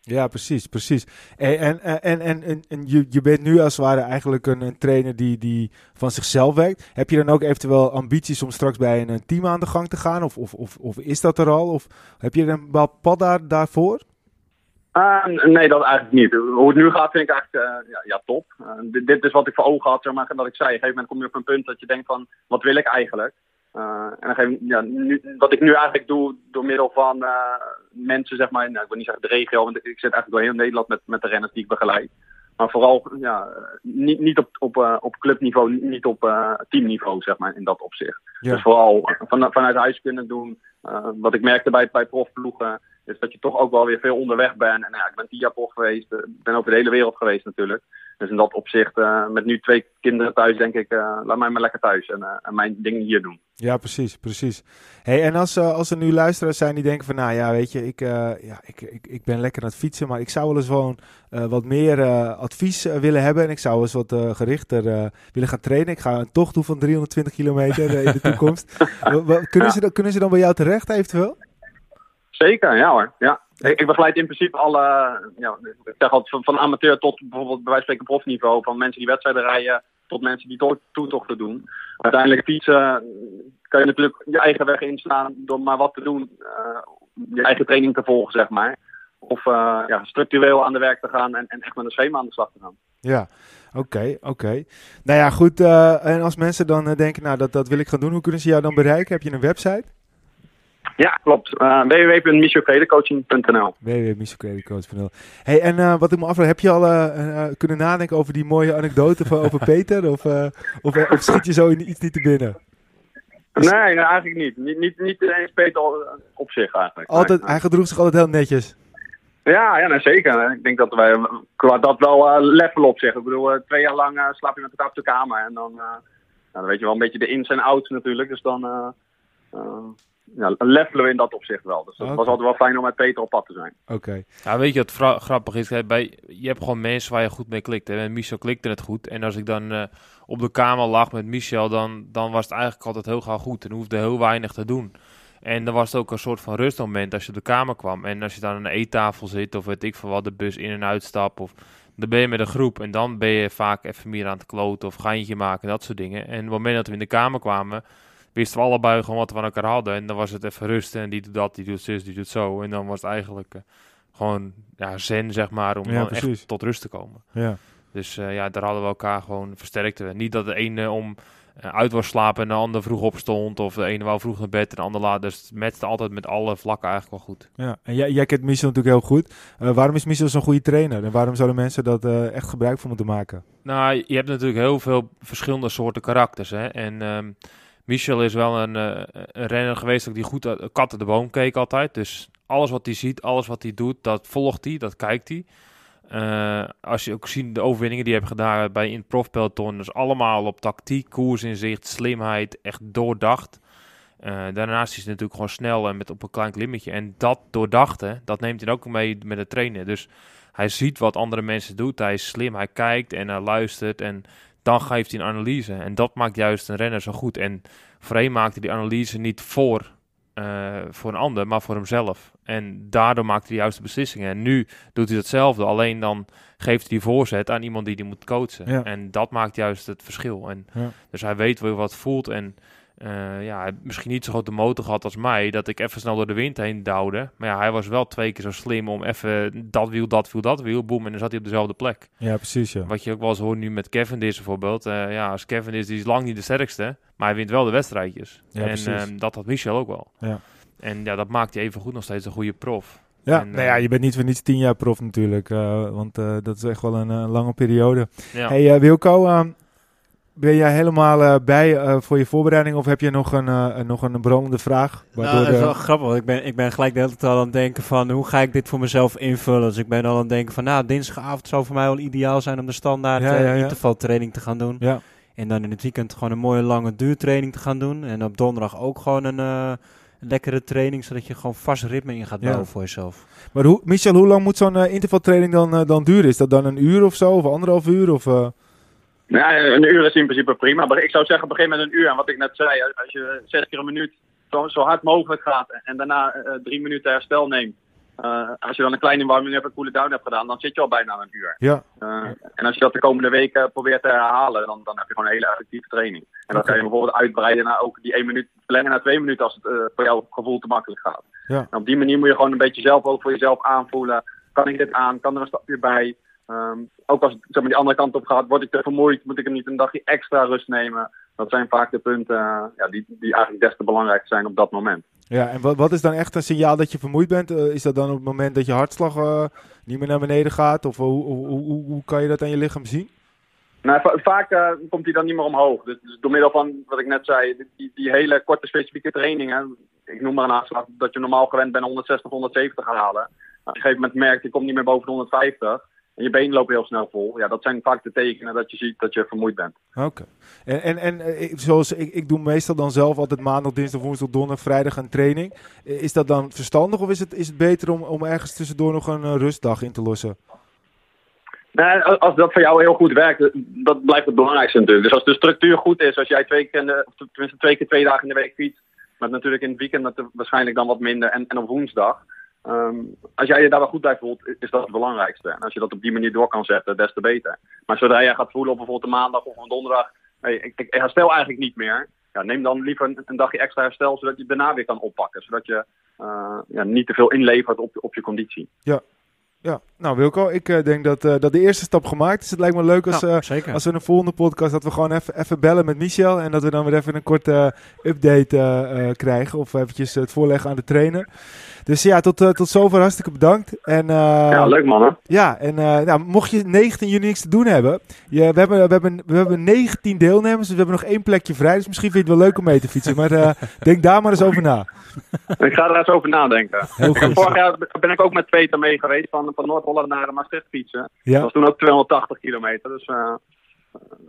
A: Ja, precies, precies. En, en, en, en, en, je, je bent nu als het ware eigenlijk een, een, trainer die, die van zichzelf werkt. Heb je dan ook eventueel ambities om straks bij een, team aan de gang te gaan? Of, of, of, of is dat er al? Of heb je een bepaald pad daar, daarvoor?
D: Uh, nee, dat eigenlijk niet. Hoe het nu gaat vind ik eigenlijk uh, ja, ja, top. Uh, dit, dit, is wat ik voor ogen had, zeg maar, dat ik zei. Op een gegeven moment kom je op een punt dat je denkt van, wat wil ik eigenlijk? Uh, en dan ja, nu, wat ik nu eigenlijk doe door middel van uh, mensen, zeg maar, nou, ik wil niet zeggen de regio, want ik zit eigenlijk door heel Nederland met, met de renners die ik begeleid. Maar vooral ja, niet, niet op, op, uh, op clubniveau, niet op teamniveau, zeg maar, in dat opzicht. Ja. Dus vooral van, vanuit huis kunnen doen. wat ik merkte bij, bij profploegen, is dat je toch ook wel weer veel onderweg bent. En nou ja, ik ben tien jaar prof geweest, ben over de hele wereld geweest natuurlijk. Dus in dat opzicht, met nu twee kinderen thuis, denk ik, laat mij maar lekker thuis en, en, mijn dingen hier doen.
A: Ja, precies, precies. Hey, en als, als er nu luisteraars zijn die denken van, nou ja, weet je, ik, ja, ik, ik, ik ben lekker aan het fietsen, maar ik zou wel eens gewoon wat meer advies willen hebben. En ik zou eens wat gerichter willen gaan trainen. Ik ga een tocht doen van 320 kilometer in de toekomst. kunnen, ze, kunnen ze dan bij jou terecht eventueel?
D: Zeker, ja hoor. Ja. Ik, ik begeleid in principe alle, ja, ik zeg altijd van, van amateur tot bijvoorbeeld bij wijze van spreken profniveau. Van mensen die wedstrijden rijden tot mensen die to toetochten doen. Uiteindelijk fietsen kan je natuurlijk je eigen weg inslaan door maar wat te doen. Uh, je eigen training te volgen, zeg maar. Of uh, ja, structureel aan de werk te gaan en, en echt met een schema aan de slag te gaan.
A: Ja, oké, oké. Nou ja, goed. Uh, en als mensen dan denken, nou dat, dat wil ik gaan doen, hoe kunnen ze jou dan bereiken? Heb je een website?
D: Ja, klopt. Uh, www.michocredecoaching.nl
A: www.michocredecoaching.nl Hey, en uh, wat ik me afvraag, heb je al uh, kunnen nadenken over die mooie anekdote van, over Peter? Of, of, of, schiet je zo iets niet te binnen?
D: Nee, nee eigenlijk niet. Niet, niet, niet eens Peter op zich eigenlijk.
A: Altijd, Hij gedroeg zich altijd heel netjes.
D: Ja, ja nee, zeker. Ik denk dat wij qua dat wel level op zich. Ik bedoel, twee jaar lang slaap je met elkaar op de kamer. En dan, nou, dan weet je wel een beetje de ins en outs natuurlijk. Dus dan ja, levelen we in dat opzicht wel. Dus dat was altijd wel fijn om met Peter op pad te zijn.
A: Oké.
B: Ja, weet je wat grappig is? Bij, je hebt gewoon mensen waar je goed mee klikt. En Michel klikte het goed. En als ik dan uh, op de kamer lag met Michel, dan, dan was het eigenlijk altijd heel gauw goed. En hoefde heel weinig te doen. En dan was het ook een soort van rustmoment als je op de kamer kwam. En als je dan aan een eettafel zit, of weet ik van wat, de bus in en uitstap. Of dan ben je met een groep. En dan ben je vaak even meer aan het kloten of geintje maken, dat soort dingen. En op het moment dat we in de kamer kwamen wisten we allebei gewoon wat we aan elkaar hadden. En dan was het even rusten en die doet dat, die doet zus, die doet zo. En dan was het eigenlijk uh, gewoon ja, zen, zeg maar, om dan echt tot rust te komen.
A: Ja.
B: Dus uh, ja, daar hadden we elkaar gewoon versterkt. Niet dat de ene om uh, uit was slapen en de ander vroeg opstond. Of de ene wou vroeg naar bed en de ander laat. Dus het matchte altijd met alle vlakken eigenlijk wel goed.
A: Ja, en jij, jij kent Michel natuurlijk heel goed. waarom is Michel zo'n goede trainer? En waarom zouden mensen dat echt gebruik van moeten maken?
B: Nou, je hebt natuurlijk heel veel verschillende soorten karakters. Hè? En... Um, Michel is wel een, uh, een renner geweest die goed uh, kat de boom keek altijd. Dus alles wat hij ziet, alles wat hij doet, dat volgt hij, dat kijkt hij. Uh, als je ook ziet de overwinningen die hij heeft gedaan bij in het profpeloton, dus allemaal op tactiek, koersinzicht, slimheid, echt doordacht. daarnaast is hij natuurlijk gewoon snel en met op een klein klimmetje. En dat doordachte, dat neemt hij ook mee met het trainen. Dus hij ziet wat andere mensen doen. Hij is slim, hij kijkt en hij luistert. En dan geeft hij een analyse. En dat maakt juist een renner zo goed. En voorheen maakte die analyse niet voor, uh, voor een ander, maar voor hemzelf. En daardoor maakte hij juist de beslissingen. En nu doet hij hetzelfde, alleen dan geeft hij die voorzet aan iemand die die moet coachen. En dat maakt juist het verschil. En Dus hij weet wel wat voelt en uh, ja, misschien niet zo grote motor gehad als mij, dat ik even snel door de wind heen douwde. Maar ja, hij was wel twee keer zo slim om even dat wiel, dat wiel, dat wiel, boem, en dan zat hij op dezelfde plek.
A: Ja, precies, ja.
B: Wat je ook wel eens hoort nu met Kevin is bijvoorbeeld. Uh, ja, als Kevin is, die is lang niet de sterkste, maar hij wint wel de wedstrijdjes. Ja, en uh, dat had Michel ook wel. Ja. En ja, dat maakt hij even goed nog steeds een goede prof.
A: Ja, nou ja, je bent niet voor niets tien jaar prof natuurlijk, want dat is echt wel een lange periode. Ja. Hey Wilco, ehm, ben jij helemaal uh, bij uh, voor je voorbereiding of heb je nog een, uh, nog een brandende vraag?
C: Nou, dat is wel grappig. Ik ben, ik ben gelijk de hele tijd al aan het denken van hoe ga ik dit voor mezelf invullen. Dus ik ben al aan het denken van nou, dinsdagavond zou voor mij wel ideaal zijn om de standaard ja, ja, ja. intervaltraining te gaan doen. Ja. En dan in het weekend gewoon een mooie lange duurtraining te gaan doen. En op donderdag ook gewoon een lekkere training, zodat je gewoon vast ritme in gaat bouwen voor jezelf.
A: Maar hoe, Michel, hoe lang moet zo'n intervaltraining dan, dan duren? Is dat dan een uur of zo, of anderhalf uur? Of,
D: nou, een uur is in principe prima. Maar ik zou zeggen, begin met een uur. En wat ik net zei, als je zes keer een minuut zo, zo hard mogelijk gaat en daarna uh, drie minuten herstel neemt. Uh, als je dan een kleine inwarming hebt, een cool down hebt gedaan, dan zit je al bijna een uur. Ja. Uh, en als je dat de komende weken probeert te herhalen, dan, dan heb je gewoon een hele effectieve training. En dan kan je bijvoorbeeld uitbreiden naar ook die één minuut, verlengen naar twee minuten als het voor jouw gevoel te makkelijk gaat. Ja. En op die manier moet je gewoon een beetje zelf ook voor jezelf aanvoelen. Kan ik dit aan? Kan er een stapje bij? Um, ook als het zeg maar, die andere kant op gaat, word ik te vermoeid, moet ik hem niet een dagje extra rust nemen. Dat zijn vaak de punten uh, ja, die, die eigenlijk des te belangrijk zijn op dat moment.
A: Ja, en wat, wat is dan echt een signaal dat je vermoeid bent? Uh, is dat dan op het moment dat je hartslag uh, niet meer naar beneden gaat? Of hoe, hoe, hoe, hoe, kan je dat aan je lichaam zien?
D: Nou, va vaak komt hij dan niet meer omhoog. Dus, dus, door middel van wat ik net zei, die, die hele korte specifieke trainingen. Ik noem maar een aanslag dat je normaal gewend bent 160, 170 halen. Op een gegeven moment merkt je komt niet meer boven de 150 en je benen lopen heel snel vol. Ja, dat zijn vaak de tekenen dat je ziet dat je vermoeid bent.
A: Oké. En, en, en eh, zoals ik, ik doe meestal dan zelf altijd maandag, dinsdag, woensdag, donderdag, vrijdag een training. Eh, is dat dan verstandig of is het, is het beter om, om ergens tussendoor nog een uh, rustdag in te lossen?
D: Nee, als dat voor jou heel goed werkt, dat blijft het belangrijkste natuurlijk. Dus als de structuur goed is, als jij twee keer, of tenminste twee keer twee dagen in de week fietst, maar natuurlijk in het weekend dat waarschijnlijk dan wat minder en, en op woensdag Um, als jij je daar wel goed bij voelt, is dat het belangrijkste. En als je dat op die manier door kan zetten, des te beter. Maar zodra jij gaat voelen op bijvoorbeeld een maandag of een donderdag, ik, herstel eigenlijk niet meer. Ja, neem dan liever een, dagje extra herstel, zodat je daarna weer kan oppakken. Zodat je uh, ja, niet te veel inlevert op, op je conditie.
A: Ja, ja, nou Wilco, ik uh, denk dat, uh, dat de eerste stap gemaakt is. Het lijkt me leuk als, uh, als we een volgende podcast dat we gewoon even, even bellen met Michel. En dat we dan weer even een korte update krijgen. Of eventjes het voorleggen aan de trainer. Dus ja, tot, tot zover hartstikke bedankt. En,
D: ja, leuk man.
A: Ja, en nou, mocht je 19 juni niks te doen hebben. Je, we, hebben we, hebben, we hebben 19 deelnemers, dus we hebben nog één plekje vrij. Dus misschien vind je het wel leuk om mee te fietsen. Maar denk daar maar eens over na.
D: Ik ga er eens over nadenken. Vorig jaar ben ik ook met Peter mee geweest van, van Noord-Holland naar Maastricht fietsen. Ja. Dat was toen ook 280 kilometer. Dus uh,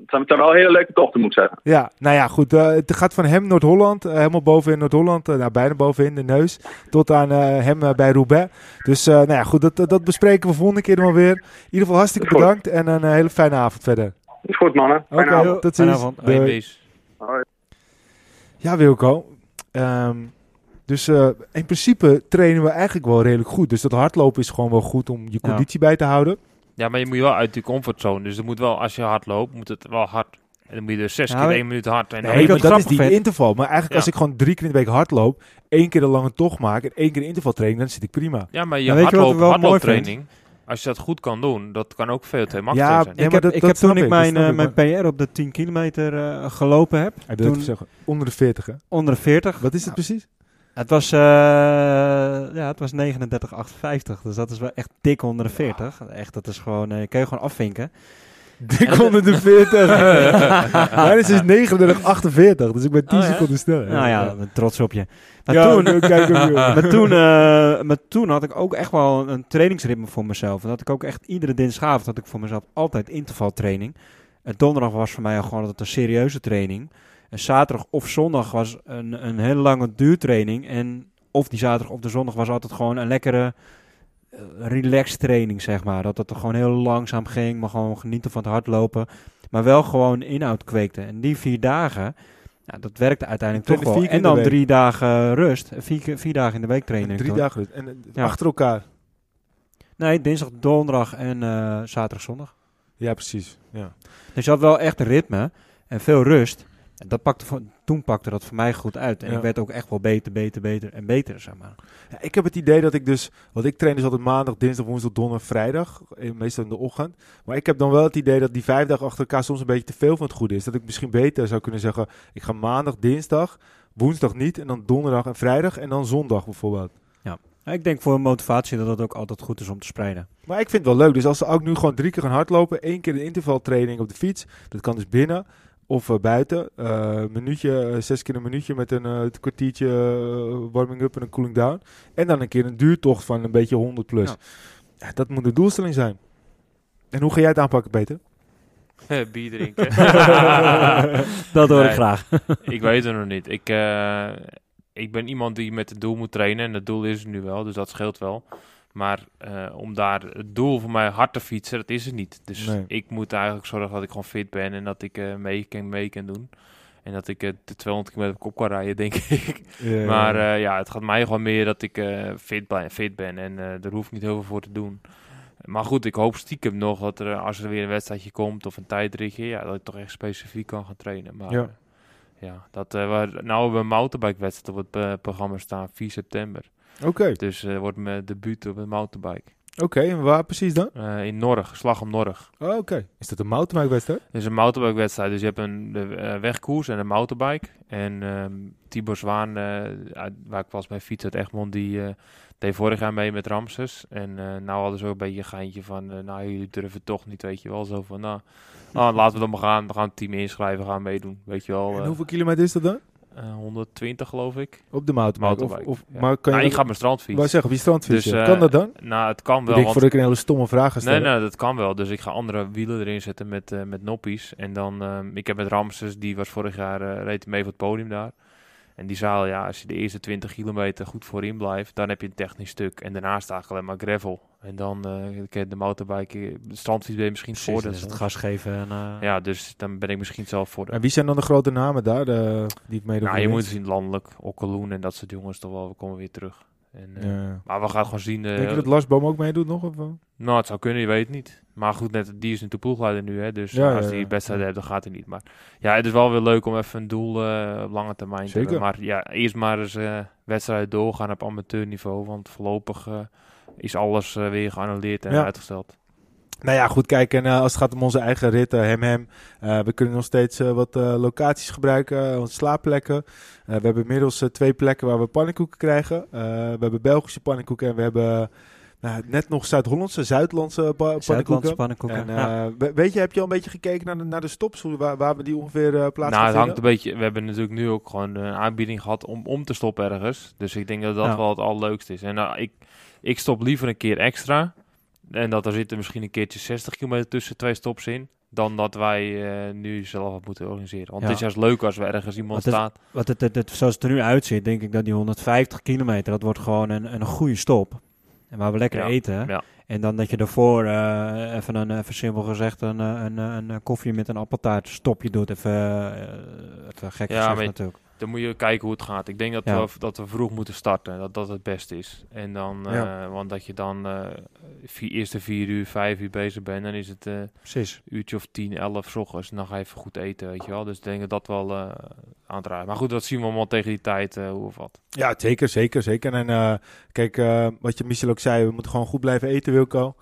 D: het zijn wel hele leuke tochten, moet ik zeggen.
A: Ja, nou ja, goed. Uh, het gaat van hem Noord-Holland, uh, helemaal bovenin Noord-Holland, uh, nou, bijna bovenin de neus, tot aan hem bij Roubaix. Dus nou ja, goed, dat, dat bespreken we volgende keer nog weer. In ieder geval hartstikke bedankt en een hele fijne avond verder.
D: Is goed, mannen.
A: Oké, okay, tot ziens. Hoi. Ja, Wilco. Um, dus uh, in principe trainen we eigenlijk wel redelijk goed. Dus dat hardlopen is gewoon wel goed om je conditie bij te houden.
B: Ja, maar je moet wel uit die comfortzone. Dus er moet wel, als je hard loopt, moet het wel hard. En dan moet je dus zes keer één minuut hard.
A: En nee, maar dat is die interval. Maar eigenlijk als ik gewoon drie keer in de week hard loop, één keer de lange tocht maak en één keer de interval trainen, dan zit ik prima.
B: Ja, maar je ja, hardlooptraining, als je dat goed kan doen, dat kan ook veel te makkelijk ja, zijn.
C: ik heb, ik heb toen ik mijn, uh, mijn PR op de 10 kilometer uh, gelopen heb.
A: Toen, zeggen, onder de 40 hè?
C: Onder de 40.
A: Wat is het precies?
C: Het was, uh, ja, het was 39,58. Dus dat is wel echt dik onder de 40. Echt, dat is gewoon, uh, kan je gewoon afvinken.
A: Dik onder de 40. Mijn is dus 39,48. Dus ik ben 10 seconden sneller.
C: Nou ja, ben trots op je. Maar, ja, toen, kijk maar, toen, uh, maar toen had ik ook echt wel een trainingsritme voor mezelf. En dat ik ook echt iedere dinsdagavond had ik voor mezelf altijd intervaltraining. Het donderdag was voor mij gewoon altijd een serieuze training. En zaterdag of zondag was een, een hele lange duurtraining. En of die zaterdag of de zondag was altijd gewoon een lekkere uh, relax training, zeg maar. Dat het er gewoon heel langzaam ging, maar gewoon genieten van het hardlopen. Maar wel gewoon inhoud kweekte. En die vier dagen, nou, dat werkte uiteindelijk toch wel. En dan drie dagen rust. Vier, vier dagen in de week trainen.
A: Drie dagen rust. En ja. achter elkaar?
C: Nee, dinsdag, donderdag en uh, zaterdag, zondag.
A: Ja, precies. Ja.
C: Dus je had wel echt ritme en veel rust. En dat pakte toen pakte dat voor mij goed uit. En ik werd ook echt wel beter, beter, beter en beter, zeg maar.
A: Ja, ik heb het idee dat ik dus... Want ik train dus altijd maandag, dinsdag, woensdag, donderdag, vrijdag. Eh, meestal in de ochtend. Maar ik heb dan wel het idee dat die vijf dagen achter elkaar soms een beetje te veel van het goede is. Dat ik misschien beter zou kunnen zeggen... Ik ga maandag, dinsdag, woensdag niet. En dan donderdag en vrijdag. En dan zondag bijvoorbeeld.
C: Ja. Ik denk voor motivatie dat dat ook altijd goed is om te spreiden.
A: Maar ik vind het wel leuk. Dus als ze ook nu gewoon drie keer gaan hardlopen, één keer de intervaltraining op de fiets, dat kan dus binnen of uh, buiten. Uh, minuutje, uh, zes keer een minuutje met een kwartiertje warming up en een cooling down. En dan een keer een duurtocht van een beetje 100 plus. Ja. ja dat moet de doelstelling zijn. En hoe ga jij het aanpakken, Peter?
B: Bier drinken.
C: dat hoor ik graag.
B: ik weet het nog niet. Ik, ik ben iemand die met het doel moet trainen. En het doel is er nu wel, dus dat scheelt wel. Maar uh, om daar het doel voor mij hard te fietsen, dat is het niet. Dus ik moet eigenlijk zorgen dat ik gewoon fit ben en dat ik uh, mee, kan, mee kan doen. En dat ik uh, de 200 kilometer kop kan rijden, denk ik. Maar ja. ja, het gaat mij gewoon meer dat ik fit, ben, fit ben en daar hoef ik niet heel veel voor te doen. Maar goed, ik hoop stiekem nog dat er, als er weer een wedstrijdje komt of een tijdritje, ja, dat ik toch echt specifiek kan gaan trainen. Maar ja, ja dat, we, nou hebben we een mountainbike wedstrijd op het programma staan, 4 september.
A: Oké.
B: Dus uh, wordt mijn debuut op een mountainbike.
A: Oké, en waar precies dan?
B: Uh, in Norg, Slag om Norg.
A: Oh, Oké, is dat een mountainbike-wedstrijd? Het
B: is een mountainbike-wedstrijd. Dus je hebt een uh, wegkoers en een mountainbike. En um, Tibor Zwaan, waar ik was bij fiets uit Egmond, die deed vorig jaar mee met Ramses. En nou hadden ze ook een beetje een geintje van, nou jullie durven toch niet, weet je wel. Zo van, nou, nou laten we dan maar gaan. We gaan het team inschrijven, gaan meedoen, weet je wel.
A: En hoeveel kilometer is dat dan?
B: 120 eh, geloof ik.
A: Op de mountainbike?
B: Of, maar kan je nou, ik ga mijn strandfiets.
A: Waar zeg, op je strandfiets? Dus, kan dat dan?
B: Nou, het kan wel.
A: Ik denk voordat ik een hele stomme vraag
B: stel. Nee, nee, dat kan wel. Dus ik ga andere wielen erin zetten met, uh, met noppies. En dan, uh, ik heb met Ramses, die was vorig jaar, reed mee voor het podium daar. En die zaal, ja, als je de eerste 20 kilometer goed voorin blijft, dan heb je een technisch stuk. En daarna staat alleen maar gravel. En dan uh, de motorbike, de strandfiets ben je misschien voor.
C: Dus het gas geven. En, uh...
B: Ja, dus dan ben ik misschien zelf voor.
A: En wie zijn dan de grote namen daar de, die het meedoen?
B: Nou, je moet zien landelijk, Okkeloen en dat soort jongens toch wel. We komen weer terug. En, uh, Maar we gaan gewoon zien.
A: Denk je dat Lars Boom ook meedoet nog? Of?
B: Nou, het zou kunnen, je weet het niet. Maar goed, net, die is natuurlijk ploegleider nu, hè. Dus ja, als die wedstrijd hebt, dan gaat hij niet. Maar ja, het is wel weer leuk om even een doel op lange termijn te hebben. Maar ja, eerst maar eens wedstrijden doorgaan op amateurniveau. Want voorlopig is alles weer geannuleerd en uitgesteld.
A: Nou ja, goed, kijk, en uh, als het gaat om onze eigen ritten, hem, hem, uh, we kunnen nog steeds uh, wat locaties gebruiken, onze slaapplekken. we hebben inmiddels twee plekken waar we pannenkoeken krijgen. we hebben Belgische pannenkoeken en we hebben nou, net nog Zuid-Hollandse, Zuidlandse pa pannenkoeken.
C: pannenkoeken.
A: En, weet je, heb je al een beetje gekeken naar de, naar de stops, waar, waar we die ongeveer plaatsen?
B: Nou, het hangt een beetje, we hebben natuurlijk nu ook gewoon een aanbieding gehad om, om te stoppen ergens. Dus ik denk dat dat wel het allerleukste is. En nou, ik ik stop liever een keer extra. En dat er zitten misschien een keertje 60 kilometer tussen twee stops in. Dan dat wij uh, nu zelf wat moeten organiseren. Want het is juist leuk als we ergens iemand wat staat.
C: wat het, het, het, zoals het er nu uitziet, denk ik dat die 150 kilometer, dat wordt gewoon een, een goede stop. En waar we lekker eten. Ja. En dan dat je daarvoor uh, even een, even simpel gezegd, een, een, een, een koffie met een appeltaart stopje doet. Even, uh, even gek ja, gezegd natuurlijk
B: dan moet je kijken hoe het gaat. Ik denk dat, we, dat we vroeg moeten starten. Dat dat het beste is. En dan, uh, want dat je dan uh, vier, eerste vier uur, vijf uur bezig bent, dan is het uh,
C: Precies.
B: uurtje of tien, elf s ochtends. En dan ga je even goed eten, weet je wel. Dus ik denk dat dat wel aan te raden. Maar goed, dat zien we allemaal tegen die tijd, hoe of wat.
A: Ja, zeker, zeker, zeker. En kijk, wat je Michel ook zei, we moeten gewoon goed blijven eten, Wilco.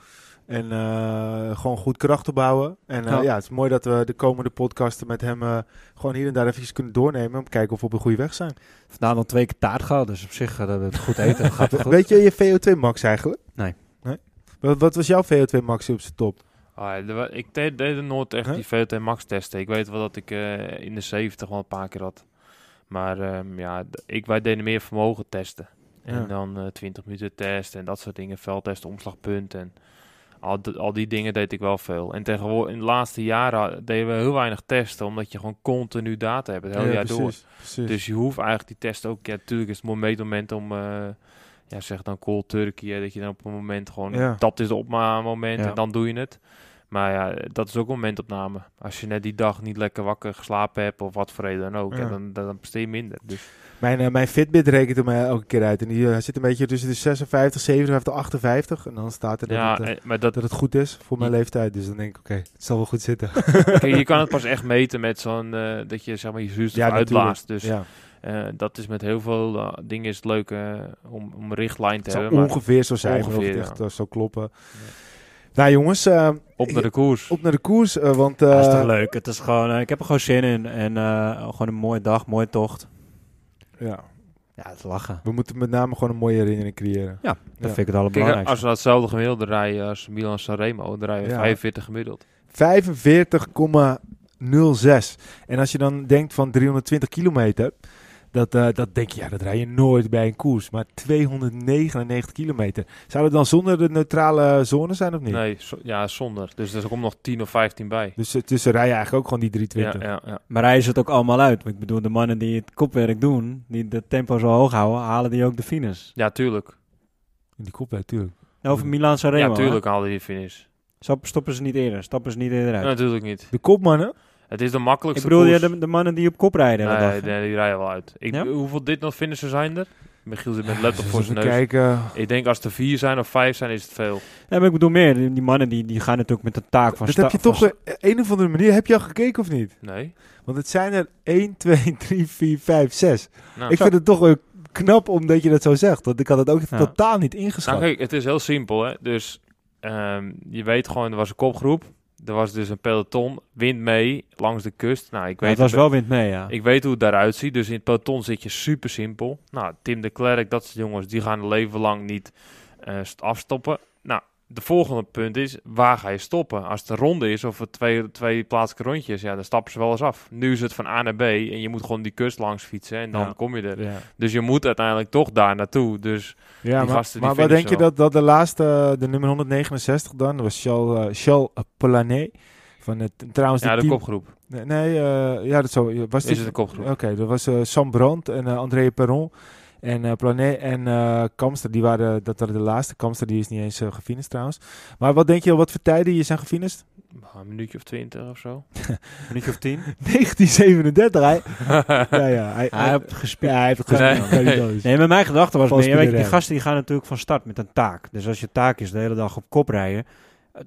A: En uh, gewoon goed kracht opbouwen. En uh, ja. ja. het is mooi dat we de komende podcasten met hem uh, gewoon hier en daar even kunnen doornemen. Om te kijken of we op een goede weg zijn.
C: Vandaag al twee keer taart gehad, dus op zich dat we het goed eten. gaat het goed.
A: Weet je je VO2 max eigenlijk?
C: Nee.
A: nee? Wat, wat was jouw VO2 max op zijn top?
B: Ah, ik deed, deed nooit echt die VO2 max testen. Ik weet wel dat ik in de 70 wel een paar keer had. Maar um, ja, ik, wij deden meer vermogen testen. En dan 20 minuten testen en dat soort dingen. Veldtesten, omslagpunt en Al, al die dingen deed ik wel veel. En tegenwoordig, in de laatste jaren deden we heel weinig testen, omdat je gewoon continu data hebt, het hele jaar door. Precies. Dus je hoeft eigenlijk die testen ook, ja, natuurlijk is het mooi moment om, uh, ja, zeg dan cold turkey, dat je dan op een moment gewoon, dat is op moment en dan doe je het. Maar ja, dat is ook een momentopname. Als je net die dag niet lekker wakker geslapen hebt of wat voor reden dan ook, dan, dan, dan je minder. Dus.
A: Mijn, uh, mijn Fitbit rekent er mij elke keer uit. En die uh, zit een beetje tussen de 56, 57, 58. En dan staat er dat, ja, het, uh, maar dat, dat het goed is voor mijn leeftijd. Dus dan denk ik, oké, het zal wel goed zitten.
B: Kijk, je kan het pas echt meten met zo'n, dat je zeg maar je zuurstof ja, uitblaast. Dus ja. dat is met heel veel dingen is het leuk om, om een richtlijn te hebben.
A: ongeveer zo zijn, ongeveer, echt ja. zo kloppen. Ja. Nou jongens, uh,
B: op naar de koers.
A: Op naar de koers, uh, want...
C: Uh, dat is toch leuk. Het is gewoon, ik heb er gewoon zin in. En gewoon een mooie dag, mooie tocht.
A: Ja.
C: Ja, het is lachen.
A: We moeten met name gewoon een mooie herinnering creëren.
C: Ja, dat vind ik het allerbelangrijkste.
B: als we hetzelfde gemiddelde rijden als Milan Sanremo, dan rijden we 45 gemiddeld.
A: 45,06. En als je dan denkt van 320 kilometer... Dat, uh, dat denk je, ja, dat rij je nooit bij een koers. Maar 299 kilometer. Zou het dan zonder de neutrale zone zijn of niet?
B: Nee, ja, zonder. Dus er komt nog 10 of 15 bij.
A: Dus tussen rij je eigenlijk ook gewoon die 320.
B: Ja, ja, ja.
C: Maar rijden ze het ook allemaal uit? Ik bedoel, de mannen die het kopwerk doen, die de tempo zo hoog houden, halen die ook de finish?
B: Ja, tuurlijk.
A: Die kopwerk, tuurlijk.
C: Over Milan Sanremo.
B: Ja, tuurlijk halen die finish.
C: Stoppen ze niet eerder? Stappen ze niet eerder uit?
B: natuurlijk niet.
A: De kopmannen?
B: Het is de makkelijkste
C: Ik bedoel, ja, de, de, mannen die op kop rijden.
B: Nee, dag, nee die rijden wel uit. Ik, Hoeveel dit nog vinden ze zijn er? Michiel zit met laptop voor zijn neus.
A: Kijken.
B: Ik denk als er vier zijn of vijf zijn, is het veel.
C: Ja, maar ik bedoel meer. Die, mannen die, die gaan natuurlijk met de taak van...
A: Dat heb je toch op een of andere manier... Heb je al gekeken of niet?
B: Nee.
A: Want het zijn er 1, 2, 3, 4, 5, 6. Nou, ik vind het toch wel knap omdat je dat zo zegt. Want ik had het ook totaal niet ingeschat.
B: Nou kijk, het is heel simpel hè. Dus um, je weet gewoon, er was een kopgroep er was dus een peloton, wind mee langs de kust. Nou, ik weet
C: het was wel wind mee, ja.
B: Ik weet hoe het daaruit ziet. Dus in het peloton zit je super simpel. Nou, Tim de Klerk, dat soort jongens, die gaan leven lang niet uh, afstoppen. De volgende punt is, waar ga je stoppen? Als het een ronde is of het twee, twee plaatselijke rondjes, ja, dan stappen ze wel eens af. Nu is het van A naar B en je moet gewoon die kust langs fietsen en dan kom je er. Ja. Dus je moet uiteindelijk toch daar naartoe. Dus
A: ja, maar, maar wat denk je dat, dat de laatste, de nummer 169 dan, was Charles, uh, Charles Polanet. Van het, trouwens,
B: ja,
A: de
B: team... kopgroep.
A: Nee, nee uh, ja, dat zo. Was
B: is het de kopgroep?
A: Oké, dat was uh, Sam Brandt en André Perron. En uh, Planet en uh, Kamster, die waren, dat waren de laatste. Kamster die is niet eens uh, gefinished trouwens. Maar wat denk je, wat voor tijden je zijn gefinished?
B: Een minuutje of twintig of zo.
C: een minuutje of tien?
A: 1937, hij. ja, ja. Hij,
C: hij heeft gespeeld.
A: Ja, hij heeft gespeeld.
C: Nee. nee, maar mijn gedachte was meer, weet je, die gasten die gaan natuurlijk van start met een taak. Dus als je taak is de hele dag op kop rijden,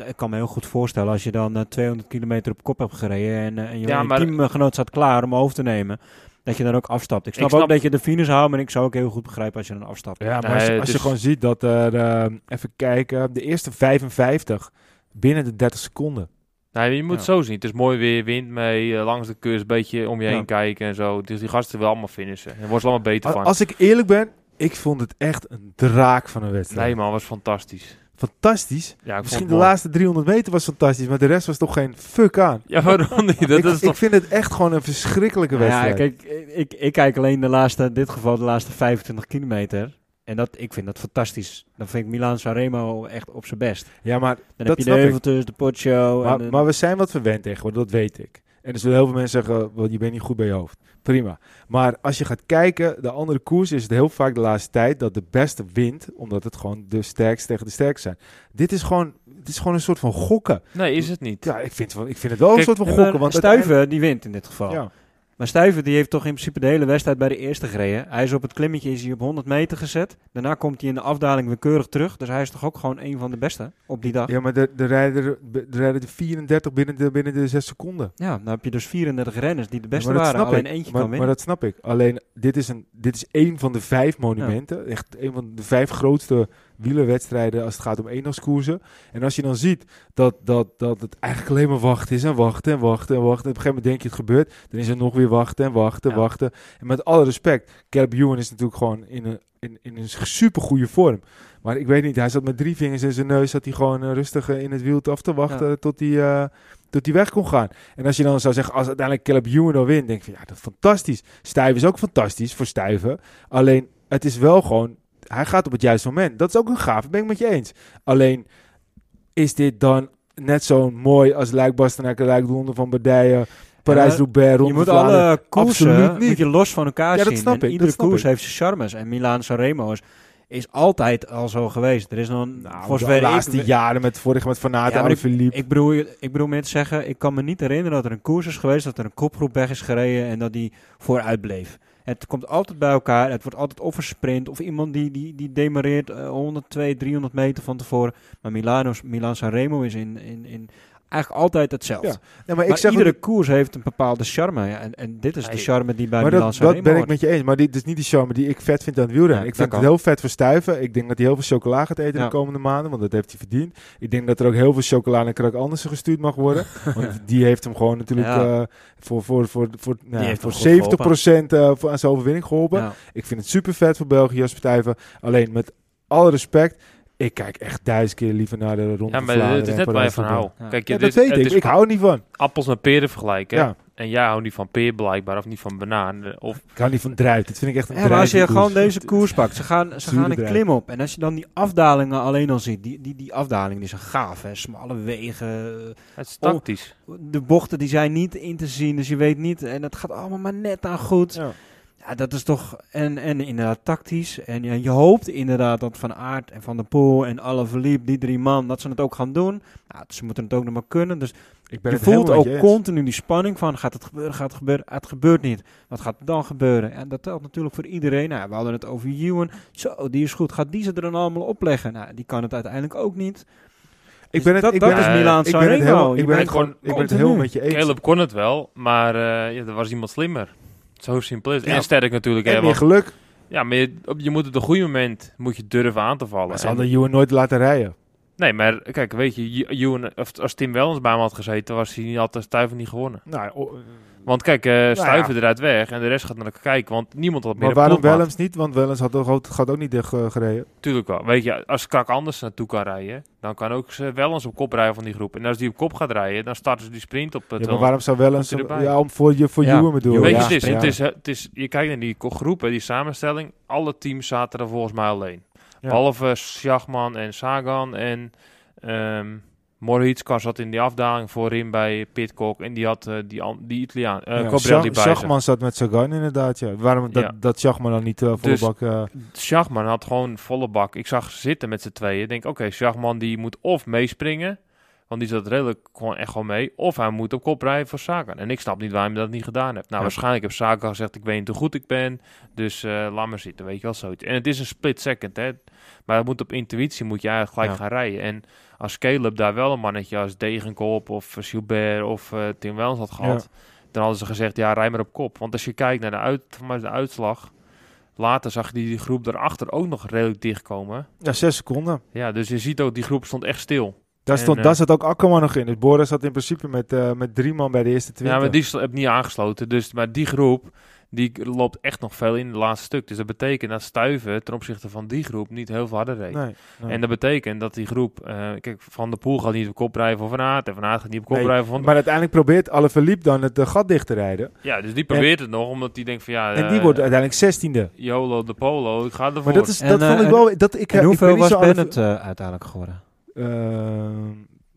C: ik kan me heel goed voorstellen als je dan 200 kilometer op kop hebt gereden en, en je, ja, maar... teamgenoot staat klaar om over te nemen dat je dan ook afstapt. Ik snap, ook dat je de finish houdt, maar ik zou ook heel goed begrijpen als je dan afstapt.
A: Ja, maar als, je, als je gewoon ziet dat er, uh, even kijken, de eerste 55 binnen de 30 seconden.
B: Nee, je moet het zo zien. Het is mooi weer, wind mee, uh, langs de kust, een beetje om je heen kijken en zo. Dus die gasten willen allemaal finishen. En wordt er allemaal beter van.
A: Als ik eerlijk ben, ik vond het echt een draak van een wedstrijd.
B: Nee man, was fantastisch
A: fantastisch. Ja, Misschien de laatste 300 meter was fantastisch, maar de rest was toch geen fuck aan.
B: Ja, waarom niet? Dat
A: ik,
B: is
A: ik vind het echt gewoon een verschrikkelijke wedstrijd.
C: Ja, kijk, ik, ik kijk alleen de laatste, in dit geval de laatste 25 kilometer. En dat, ik vind dat fantastisch. Dan vind ik Milan Sanremo echt op zijn best.
A: Ja, maar
C: dan heb je de Heuveltus, de Poggio.
A: Maar, maar we zijn wat verwend tegenwoordig, dat weet ik. En er zullen heel veel mensen zeggen, well, je bent niet goed bij je hoofd. Prima. Maar als je gaat kijken, de andere koers is het heel vaak de laatste tijd dat de beste wint, omdat het gewoon de sterkste tegen de sterkste zijn. Dit is gewoon, dit is gewoon een soort van gokken.
B: Nee, is het niet.
A: Ja, ik vind, ik vind het wel een soort van gokken. Want
C: Stuiven, die wint in dit geval. Ja. Maar Stuyven die heeft toch in principe de hele wedstrijd bij de eerste gereden. Hij is op het klimmetje is hij op 100 meter gezet. Daarna komt hij in de afdaling weer keurig terug. Dus hij is toch ook gewoon een van de beste op die dag.
A: Ja, maar de, de rijder de rijder de 34 binnen de, binnen de 6 seconden.
C: Ja, dan heb je dus 34 renners die de beste waren. Alleen ik. eentje
A: maar,
C: kan winnen.
A: Maar dat snap ik. Alleen dit is, een, dit is één van de vijf monumenten. Echt een van de vijf grootste wielerwedstrijden als het gaat om eendagskoersen. En als je dan ziet dat, dat, dat het eigenlijk alleen maar wachten is en wachten en wachten en wachten. En op een gegeven moment denk je het gebeurt, dan is er nog weer wachten en wachten, en wachten. En met alle respect, Caleb Ewan is natuurlijk gewoon in een, in, in een super goede vorm. Maar ik weet niet, hij zat met drie vingers in zijn neus, zat hij gewoon uh, rustig in het wiel af te wachten tot hij... Uh, tot hij weg kon gaan. En als je dan zou zeggen, als uiteindelijk Caleb Ewan dan wint, denk je, ja, dat is fantastisch. Stuyven is ook fantastisch voor Stuyven. Alleen, het is wel gewoon hij gaat op het juiste moment. Dat is ook een gaaf, ben ik met je eens. Alleen, is dit dan net zo mooi als Luik Bastenaken, Luik Ronde van Bardije, Parijs-Roubaix,
C: Je moet alle koersen moet je los van elkaar
A: ja,
C: zien.
A: Dat snap
C: en
A: ik,
C: iedere
A: koers
C: heeft zijn charmes. En Milaan Sanremo is, is altijd al zo geweest. Er is nog
A: nou, voor de laatste jaren met vorige met Van Aert
C: ja,
A: en ik,
C: ik bedoel, ik bedoel meer te zeggen, ik kan me niet herinneren dat er een koers is geweest, dat er een kopgroep weg is gereden en dat die vooruit bleef. Het komt altijd bij elkaar. Het wordt altijd of een sprint of iemand die, die, die demareert uh, 100, 200, 300 meter van tevoren. Maar Milano, Milan Sanremo is in, in, in eigenlijk altijd hetzelfde. Ja. maar, ik zeg iedere koers heeft een bepaalde charme. Ja. En, en dit is de charme die bij Milan
A: dat, dat ben ik met je eens. Maar dit is niet de charme die ik vet vind aan het wielrennen. ik vind het heel vet verstuiven. Ik denk dat hij heel veel chocola gaat eten de komende maanden. Want dat heeft hij verdiend. Ik denk dat er ook heel veel chocola naar Krak Andersen gestuurd mag worden. want die heeft hem gewoon natuurlijk uh, voor, voor, voor, voor, nou, voor 70% uh, voor aan zijn overwinning geholpen. Ik vind het super vet voor België als verstuiven. Alleen met alle respect ik kijk echt duizend keer liever naar de ronde
B: Ja, maar het is net waar je van hou.
A: Kijk, je, dat weet ik. Ik hou niet van.
B: Appels met peren vergelijken. Ja. En jij houdt niet van peer blijkbaar, of niet van banaan. Of...
A: Ik hou niet van druit. Dat vind ik echt een ja,
C: maar als je gewoon deze koers pakt, ze gaan, ze gaan een klim op. En als je dan die afdalingen alleen al ziet, die, die, die afdalingen die zijn gaaf, hè. Smalle wegen.
B: Het is tactisch.
C: de bochten die zijn niet in te zien, dus je weet niet. En het gaat allemaal maar net aan goed. Ja. Ja, dat is toch. En, en inderdaad tactisch. En ja, je hoopt inderdaad dat Van Aert en Van der Poel en alle verliep, die drie man, dat ze het ook gaan doen. Nou, ze moeten het ook nog maar kunnen. Dus ik ben je voelt ook continu die spanning van: gaat het gebeuren, gaat het gebeuren? Het gebeurt niet. Wat gaat er dan gebeuren? En dat telt natuurlijk voor iedereen. Nou, we hadden het over Ewan. Zo, die is goed. Gaat die ze er dan allemaal opleggen? Nou, die kan het uiteindelijk ook niet.
A: Ik ben het, dat, ik ben, is Milan ik ben het helemaal, ik ben het gewoon, ik ben het heel met je eens.
B: Caleb kon het wel, maar uh, ja, er was iemand slimmer. Zo simpel is En sterk natuurlijk.
A: En meer geluk.
B: Ja, maar je, op, je moet het op een goede moment moet je durven aan te vallen. Maar
A: ze hadden Ewan nooit laten rijden.
B: Nee, maar kijk, weet je, Ewan, als Tim Wellens bij hem had gezeten, was hij niet altijd stuiver niet gewonnen. Nou, want kijk, uh, Stuiven nou eruit weg en de rest gaat naar elkaar kijken, want niemand had meer
A: Maar waarom Wellens niet? Want Wellens had ook, gaat ook niet dicht uh, gereden.
B: Tuurlijk wel. Weet je, als Krak anders naartoe kan rijden, dan kan ook Wellens op kop rijden van die groep. En als die op kop gaat rijden, dan starten ze die sprint op het
A: Ja, maar waarom zou Wellens... Ja, om voor, je, voor ja.
B: Weet je,
A: ja.
B: het, is, het, is, het is, je kijkt naar die groepen, die samenstelling, alle teams zaten er volgens mij alleen. Behalve Schachman en Sagan en... Um, Moritz zat in die afdaling voorin bij Pitcock en die had uh, die, die Italiaan, uh, ja, Cobrelli bij
A: Schachman zat met Sagan inderdaad, ja. Waarom dat, ja. dat Schachman dan niet uh, volle dus bak... Uh...
B: Schachman had gewoon volle bak. Ik zag ze zitten met z'n tweeën. Ik denk, oké, okay, Schachman die moet of meespringen, want die zat redelijk gewoon echt gewoon mee, of hij moet op kop rijden voor Sagan. En ik snap niet waarom hij dat niet gedaan heeft. Nou, ja. waarschijnlijk heeft Sagan gezegd, ik weet niet hoe goed ik ben, dus laat maar zitten, weet je wel, zoiets. En het is een split second, hè. Maar moet op intuïtie moet je eigenlijk gelijk gaan rijden. En als Caleb daar wel een mannetje als Degenkop of Gilbert of uh, Tim Wellens had gehad, dan hadden ze gezegd, ja, rij maar op kop. Want als je kijkt naar de, uit, de uitslag, later zag je die groep daarachter ook nog redelijk dichtkomen.
A: Ja, zes seconden.
B: Ja, dus je ziet ook, die groep stond echt stil.
A: Daar, stond, daar zat ook Akkerman nog in. Dus Boris zat in principe met, uh, met drie man bij de eerste twintig.
B: Ja, maar die heb niet aangesloten. Dus, maar die groep, die loopt echt nog veel in het laatste stuk. Dus dat betekent dat Stuiven ten opzichte van die groep niet heel veel harder reed. Nee, nee. En dat betekent dat die groep... Uh, kijk, Van de Poel gaat niet op kop rijden voor Van Aert. En Van Aert gaat niet op kop nee, rijden van...
A: Maar uiteindelijk probeert alle verliep dan het uh, gat dicht te rijden.
B: Ja, dus die probeert en, het nog, omdat die denkt van ja...
A: En die wordt uiteindelijk zestiende.
B: Jolo de Polo, ik ga ervoor.
A: Maar dat, is, en, dat vond ik wel... Dat, ik,
C: en hoeveel
A: ik
C: was Bennett uiteindelijk geworden?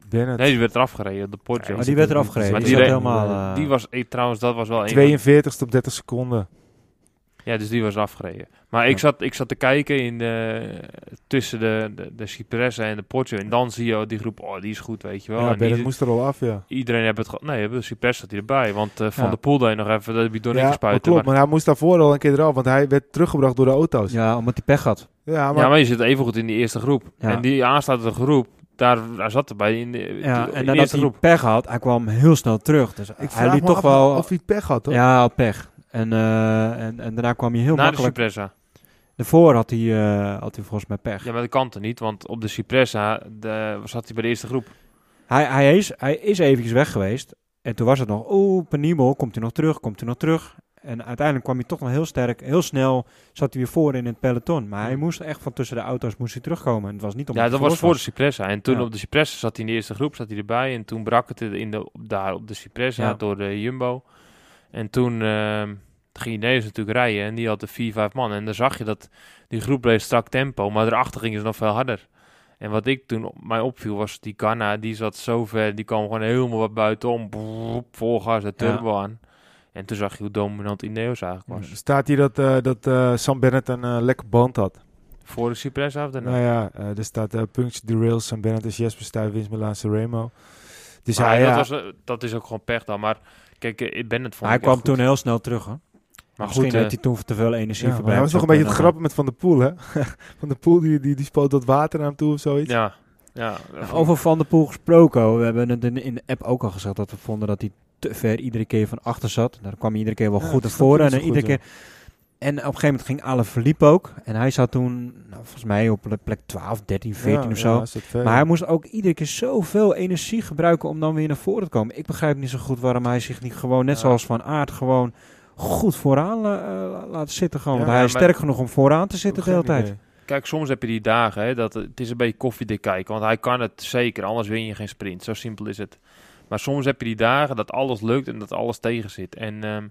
A: Bennett.
B: Nee, die werd eraf gereden, de Poggio.
C: Ja, maar die werd eraf gereden. Die, die, helemaal, uh,
B: die was, eh, trouwens, dat was wel
A: 42 op 30 seconden.
B: Ja, dus die was afgereden. Maar ja. ik, zat, ik zat te kijken in de, tussen de, de, de Cipressa en de Poggio. En dan zie je die groep, oh, die is goed, weet je wel.
A: Ja,
B: Bennett
A: moest er al af, ja.
B: Iedereen heeft het gehad. Nee, de Cipressa zat hij erbij. Want uh, Van ja. de Poel deed nog even de bidon
A: ja,
B: gespuiten.
A: klopt, maar... maar... hij moest daarvoor al een keer eraf. Want hij werd teruggebracht door de auto's.
C: Ja, omdat hij pech had.
B: Ja, maar, ja, maar je zit even goed in die eerste groep. En die aansluitende groep, daar, daar zat erbij in de,
C: ja,
B: in
C: en nadat hij pech had, hij kwam heel snel terug. Dus
A: ik
C: hij liet
A: toch
C: wel
A: of hij pech had, toch?
C: Ja, pech. En, uh, en, en daarna kwam hij heel
B: Na
C: makkelijk.
B: de Cipressa.
C: Daarvoor had hij, uh, had hij volgens mij pech.
B: Ja, maar dat kan er niet, want op de Cipressa de, zat hij bij de eerste groep.
C: Hij, hij, is, hij is eventjes weg geweest. En toen was het nog, oeh, penibel, komt hij nog terug, komt hij nog terug. En uiteindelijk kwam hij toch nog heel sterk, heel snel zat hij weer voor in het peloton. Maar hij moest echt van tussen de auto's moest hij terugkomen. En het was niet om
B: Ja, dat was voor de Cipressa. En toen ja. op de Cipressa zat hij in de eerste groep, zat hij erbij. En toen brak het in de, daar op de Cipressa ja. door de Jumbo. En toen uh, ging Ineos natuurlijk rijden en die had de 4, 5 man. En dan zag je dat die groep bleef strak tempo, maar erachter gingen ze nog veel harder. En wat ik toen mij opviel was die Ghana, die zat zo ver, die kwam gewoon helemaal wat buitenom. Volgas de turbo aan. En toen zag je hoe dominant Ineos eigenlijk was.
A: Staat hier dat, uh, dat uh, Sam Bennett een uh, lekker band had?
B: Voor de Cypress af
A: Nou ja, er staat Puncture the Rails, Sam Bennett is Jesper Stuyven, Vince Milan Remo.
B: Dus hij, dat, was, dat is ook gewoon pech dan. Maar kijk, ik ben het
C: Hij kwam toen heel snel terug, hè? Maar Misschien goed, heeft hij toen te veel energie ja,
A: Hij was nog een beetje het grappen met Van der Poel, hè? Van der Poel, die, die, die spoot dat water naar hem toe of zoiets.
B: Ja, ja.
C: Over Van der Poel gesproken. We hebben het in de app ook al gezegd dat we vonden dat hij te ver iedere keer van achter zat. Daar kwam hij iedere keer wel goed naar voren. En iedere keer... En op een gegeven moment ging alle verliep ook. En hij zat toen, nou, volgens mij op plek 12, 13, 14 of zo. maar hij moest ook iedere keer zoveel energie gebruiken om dan weer naar voren te komen. Ik begrijp niet zo goed waarom hij zich niet gewoon, net zoals Van Aard, gewoon goed vooraan uh, laten zitten. Gewoon. Want hij is sterk genoeg om vooraan te zitten de hele tijd.
B: Kijk, soms heb je die dagen, hè, dat het is een beetje koffiedik kijken. Want hij kan het zeker, anders win je geen sprint. Zo simpel is het. Maar soms heb je die dagen dat alles lukt en dat alles tegen zit. En um,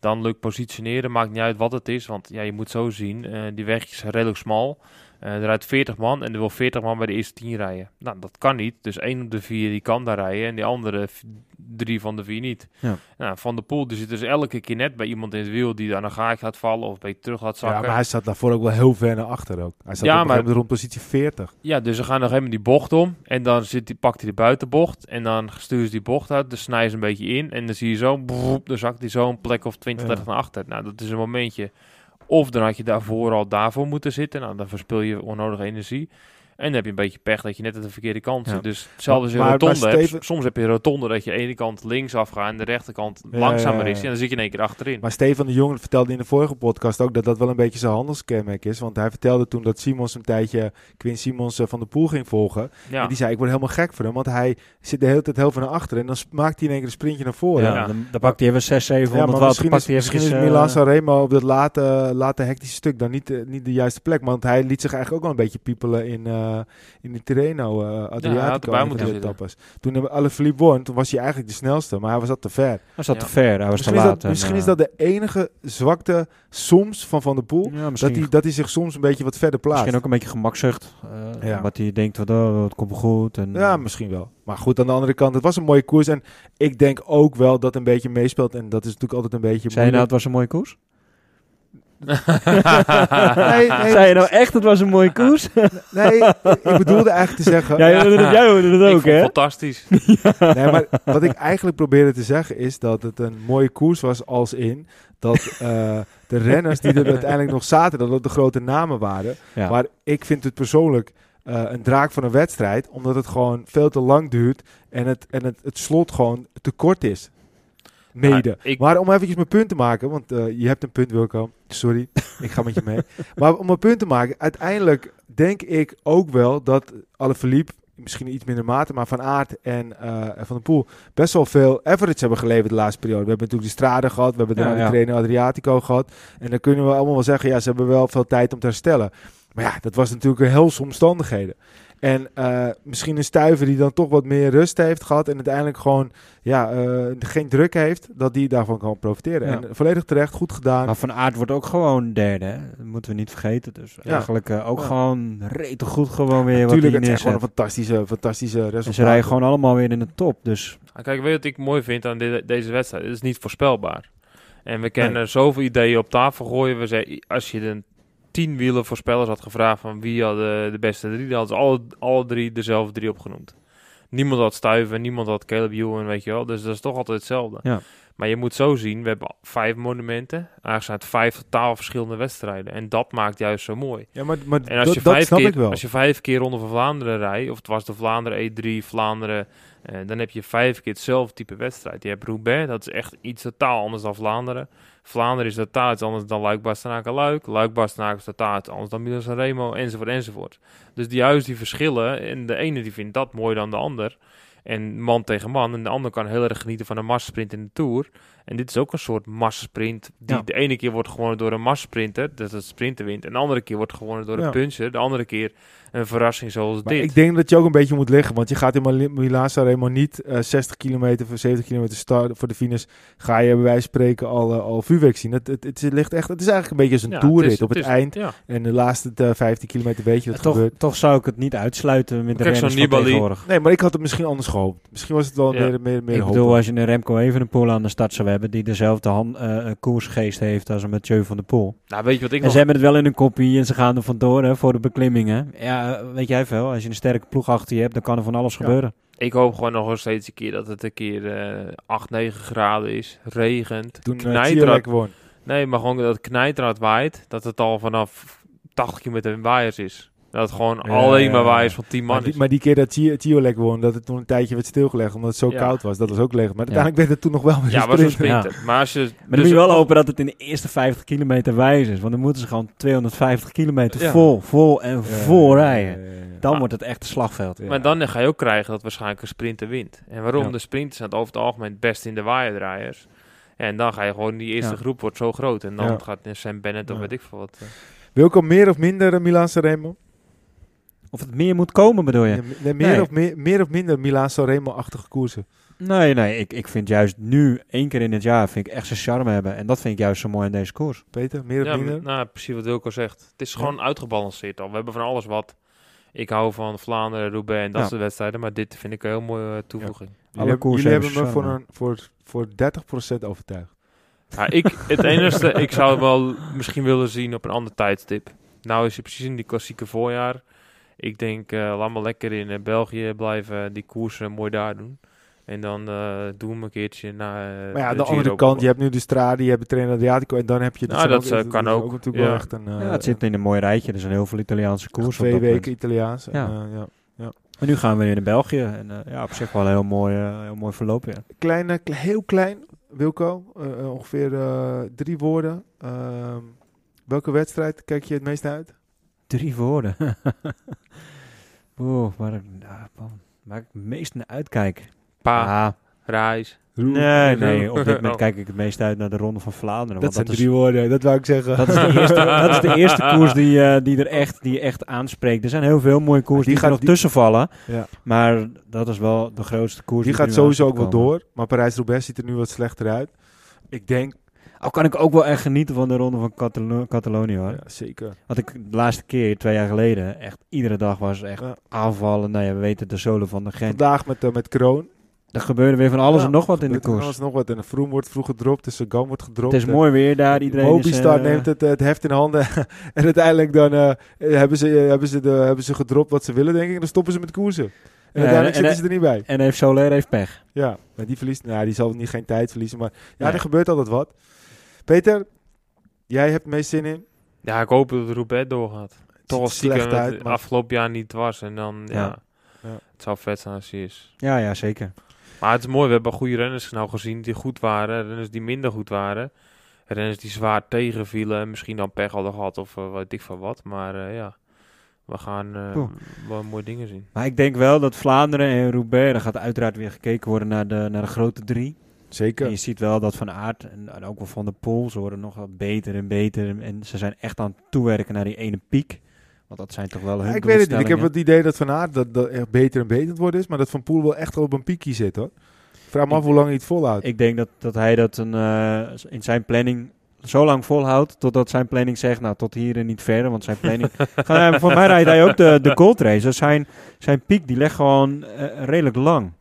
B: dan lukt positioneren, maakt niet uit wat het is. Want ja, je moet zo zien, uh, die weg is redelijk smal. Uh, er rijdt 40 man en er wil 40 man bij de eerste 10 rijden. Nou, dat kan niet. Dus één op de vier die kan daar rijden en die andere drie van de vier niet. Ja. Nou, van de Poel die zit dus elke keer net bij iemand in het wiel die daar een gaak gaat vallen of bij terug gaat zakken.
A: Ja, maar hij staat daarvoor ook wel heel ver naar achter ook. Hij staat ja, maar, rond positie 40.
B: Ja, dus ze gaan nog helemaal die bocht om en dan zit die, pakt hij de buitenbocht en dan stuurt ze die bocht uit, dus snijden ze een beetje in en dan zie je zo, dan zakt hij zo een plek of 20, 30 naar achter. Nou, dat is een momentje of dan had je daarvoor al daarvoor moeten zitten. Nou, dan verspil je onnodige energie. En dan heb je een beetje pech dat je net aan de verkeerde kant zit. Dus hetzelfde als je maar, rotonde hebt. Soms heb je een rotonde dat je de ene kant links afgaat en de rechterkant langzamer is. En dan zit je in één keer achterin.
A: Maar Stefan de Jong vertelde in de vorige podcast ook dat dat wel een beetje zijn handelskenmerk is. Want hij vertelde toen dat Simons een tijdje Quinn Simons eh, van de Poel ging volgen. En die zei, ik word helemaal gek voor hem. Want hij zit de hele tijd heel veel naar achteren. En dan maakt hij in één keer een sprintje naar voren.
C: Ja, dan, dan pakt hij even 6, 700 ja,
A: Misschien is, misschien is Milan Sanremo op dat late, late hectische stuk dan niet, uh, niet de juiste plek. Want hij liet zich eigenlijk ook wel een beetje piepelen in, uh, in de Tirreno, uh, Adriatico. Ja, moeten. Toen alle Alaphilippe won, toen was hij eigenlijk de snelste, maar hij was dat te ver.
C: Hij zat te ver, hij was
A: misschien
C: te laat.
A: Is dat, misschien is dat de enige zwakte soms van Van der Poel, dat, hij, dat hij zich soms een beetje wat verder plaatst.
C: Misschien ook een beetje gemakzucht, uh, wat hij denkt, wat, oh, het komt goed. En,
A: ja, misschien wel. Maar goed, aan de andere kant, het was een mooie koers en ik denk ook wel dat een beetje meespeelt en dat is natuurlijk altijd een beetje
C: Zei je nou, het was een mooie koers? Nee, nee, Zei je nou echt, het was een mooie koers?
A: nee, ik bedoelde eigenlijk te zeggen...
C: jij hoorde het, jij hoorde het ook, hè?
B: fantastisch.
A: nee, maar wat ik eigenlijk probeerde te zeggen is dat het een mooie koers was als in... dat uh, de renners die er uiteindelijk nog zaten, dat het de grote namen waren. Ja. Maar ik vind het persoonlijk... Uh, een draak van een wedstrijd, omdat het gewoon veel te lang duurt en het, en het, het slot gewoon te kort is. Mede. Maar, om even mijn punt te maken, want uh, je hebt een punt, Wilco. Sorry, ik ga met je mee. Maar om een punt te maken, uiteindelijk denk ik ook wel dat alle verliep, misschien iets minder mate, maar Van Aert en uh, Van de Poel best wel veel average hebben geleverd de laatste periode. We hebben natuurlijk de Strade gehad, we hebben de, ja, trainer Adriatico gehad. En dan kunnen we allemaal wel zeggen, ja, ze hebben wel veel tijd om te herstellen. Maar ja, dat was natuurlijk een helse omstandigheden. En uh, misschien een stuiver die dan toch wat meer rust heeft gehad. En uiteindelijk gewoon ja, uh, geen druk heeft. Dat die daarvan kan profiteren. En volledig terecht, goed gedaan.
C: Maar Van Aert wordt ook gewoon derde. Hè? Dat moeten we niet vergeten. Dus ja. eigenlijk uh, ook ja. gewoon rete goed gewoon weer.
A: Natuurlijk,
C: het
A: is gewoon een fantastische, fantastische resultaat. En
C: ze rijden gewoon allemaal weer in de top. Dus.
B: Ah, kijk, weet je wat ik mooi vind aan deze wedstrijd? Het is niet voorspelbaar. En we kennen nee. zoveel ideeën op tafel gooien. We zeggen, als je een tien wielen voorspellers had gevraagd van wie had de, beste drie, dan hadden ze alle, alle drie dezelfde drie opgenoemd. Niemand had Stuiven, niemand had Caleb Ewan, weet je wel. Dus dat is toch altijd hetzelfde.
C: Ja.
B: Maar je moet zo zien, we hebben vijf monumenten. Eigenlijk zijn het vijf totaal verschillende wedstrijden. En dat maakt juist zo mooi.
A: Ja, maar, maar
B: en als je, vijf keer, als je vijf keer Ronde van Vlaanderen rijdt, of het was de Vlaanderen E3, Vlaanderen, eh, dan heb je vijf keer hetzelfde type wedstrijd. Je hebt Roubaix, dat is echt iets totaal anders dan Vlaanderen. Vlaanderen is totaal iets anders dan Luik, Bastenaken, Luik. Luik, Bastenaken is totaal iets anders dan Milan Remo, enzovoort, enzovoort. Dus die juist die verschillen, en de ene die vindt dat mooi dan de ander. En man tegen man. En de ander kan heel erg genieten van een massasprint in de Tour. En dit is ook een soort massasprint. Die de ene keer wordt gewonnen door een massasprinter. Dat het sprinter wint. En de andere keer wordt gewonnen door een puncher. De andere keer een verrassing zoals dit.
A: Ik denk dat je ook een beetje moet liggen, want je gaat in Milaan helemaal niet uh, 60 kilometer voor 70 kilometer start voor de finish. Ga je bij wijze van spreken al, uh, al vuurwerk zien. Het, het, het, ligt echt, het is eigenlijk een beetje als een ja, toerrit op het, eind. Ja. En de laatste uh, 15 kilometer weet je wat
C: toch,
A: gebeurt.
C: Toch zou ik het niet uitsluiten met de renners van tegenwoordig.
A: Nee, maar ik had het misschien anders gehoopt. Misschien was het wel meer, meer, meer
C: Ik bedoel, als je een Remco even een pool aan de start zou hebben die dezelfde hand, uh, koersgeest heeft als een Mathieu van der Poel.
B: Nou, weet je wat ik
C: en nog... ze hebben het wel in een kopie en ze gaan er vandoor hè, voor de beklimmingen. Ja, weet jij veel. Als je een sterke ploeg achter je hebt, dan kan er van alles gebeuren.
B: Ik hoop gewoon nog steeds een keer dat het een keer uh, 8, 9 graden is. Regent.
A: Toen knijterhard.
B: Nee, maar gewoon dat het knijterhard waait. Dat het al vanaf 80 kilometer waaiers is. Dat het gewoon alleen maar waaiers van 10 man
A: maar die, maar die, keer dat Tiolek won, dat het toen een tijdje werd stilgelegd omdat het zo koud was. Dat was ook leeg. Maar uiteindelijk werd het toen nog wel weer
B: Ja, was een sprinter. Maar, als je,
C: maar dan dus moet je wel hopen dat het in de eerste 50 kilometer wijs is. Want dan moeten ze gewoon 250 kilometer vol, vol en vol rijden. Dan wordt het echt een slagveld.
B: Maar dan ga je ook krijgen dat waarschijnlijk een sprinter wint. En waarom? De sprinters zijn over het algemeen het best in de waaierdraaiers. En dan ga je gewoon, die eerste groep wordt zo groot. En dan gaat Sam Bennett of weet ik veel wat. Uh.
A: Wilco meer of minder uh, Milan Sanremo?
C: Of het meer moet komen, bedoel je?
A: Nee, meer, Of meer, meer of minder Milan Sanremo-achtige koersen?
C: Nee, nee. Ik, ik vind juist nu, één keer in het jaar, vind ik echt zijn charme hebben. En dat vind ik juist zo mooi in deze koers.
A: Peter, meer of ja, minder?
B: Nou, precies wat Wilco zegt. Het is gewoon uitgebalanceerd al. We hebben van alles wat. Ik hou van Vlaanderen, Roubaix en dat soort wedstrijden. Maar dit vind ik een heel mooie toevoeging.
A: Alle koersen jullie hebben me voor, een, voor, voor 30% overtuigd.
B: Ja, ik, het enige, ik zou het wel misschien willen zien op een ander tijdstip. Nou is je precies in die klassieke voorjaar. Ik denk, uh, laat maar lekker in uh, België blijven, die koersen mooi daar doen. En dan uh, doen we een keertje naar.
A: maar ja, aan de, andere kant, je hebt nu de Strade, je hebt de Trainer Adriatico en dan heb je.
B: Nou, dat ook, kan ook.
A: natuurlijk ja. echt een.
C: ja, het zit in een mooi rijtje. Er zijn heel veel Italiaanse koersen.
A: Twee weken Italiaans.
C: Ja.
A: En, ja. Ja.
C: En nu gaan we weer naar België. En ja, op zich wel een heel mooi, heel mooi verloop. Ja.
A: Kleine, heel klein, Wilco. ongeveer drie woorden. Ehm, welke wedstrijd kijk je het meest uit?
C: Drie woorden. Oeh, waar, ik, waar ik het meest naar uitkijk.
B: Pa, ah. reis.
C: Nee, nee, op dit moment kijk ik het meest uit naar de Ronde van Vlaanderen.
A: Dat zijn dat drie woorden, dat wou ik zeggen.
C: Dat is de eerste, dat is de eerste koers die, uh, die er echt, die echt aanspreekt. Er zijn heel veel mooie koers die, die gaat nog tussen vallen. Ja. Maar dat is wel de grootste koers.
A: Die, die gaat sowieso ook wel door. Maar Parijs-Roubaix ziet er nu wat slechter uit. Ik denk
C: al kan ik ook wel echt genieten van de ronde van Catalo Catalonië hoor. Ja,
A: zeker.
C: Wat ik de laatste keer, twee jaar geleden, echt iedere dag was echt aanvallen. Nou ja, we weten de zolen van de Gent.
A: Vandaag met, uh, met Kroon.
C: Er gebeurde weer van alles en nog wat in de koers.
A: alles nog wat. En de Vroom wordt vroeg gedropt, de Sagan wordt gedropt.
C: Het is mooi weer daar. Iedereen
A: Mobistar uh, neemt het, het heft in handen. en uiteindelijk dan uh, hebben, ze, hebben, ze de, hebben ze gedropt wat ze willen, denk ik. En dan stoppen ze met koersen. En uiteindelijk zitten ze er niet bij.
C: En heeft Soler heeft pech.
A: Ja, maar die verliest. Nou, die zal niet geen tijd verliezen. Maar ja, nee. er gebeurt altijd wat. Peter, jij hebt meest zin in?
B: Ja, ik hoop dat de Roubaix doorgaat. Toch als slecht uit, het afgelopen jaar niet was. En dan, ja. ja. ja. Het zou vet zijn als hij is.
C: Ja, ja, zeker.
B: Maar het is mooi, we hebben goede renners nou gezien die goed waren. Renners die minder goed waren. Renners die zwaar tegenvielen. En misschien dan pech hadden gehad of uh, weet ik van wat. Maar uh, ja, we gaan uh, wel mooie dingen zien.
C: Maar ik denk wel dat Vlaanderen en Roubaix, er gaat uiteraard weer gekeken worden naar de, naar de grote drie.
A: Zeker.
C: En je ziet wel dat Van Aert en, ook wel Van de Pool, ze worden nog wat beter en beter. En ze zijn echt aan het toewerken naar die ene piek. Want dat zijn toch wel hun ja,
A: Ik weet het niet. Ik heb het idee dat Van Aert dat, dat echt beter en beter worden is. Maar dat Van Poel wel echt op een piekje zit hoor. Vraag me af hoe lang hij het volhoudt.
C: Ik denk dat, dat hij dat een, uh, in zijn planning zo lang volhoudt totdat zijn planning zegt, nou tot hier en niet verder, want zijn planning... voor mij rijdt hij ook de, de gold race. Dus zijn, zijn piek die legt gewoon uh, redelijk lang.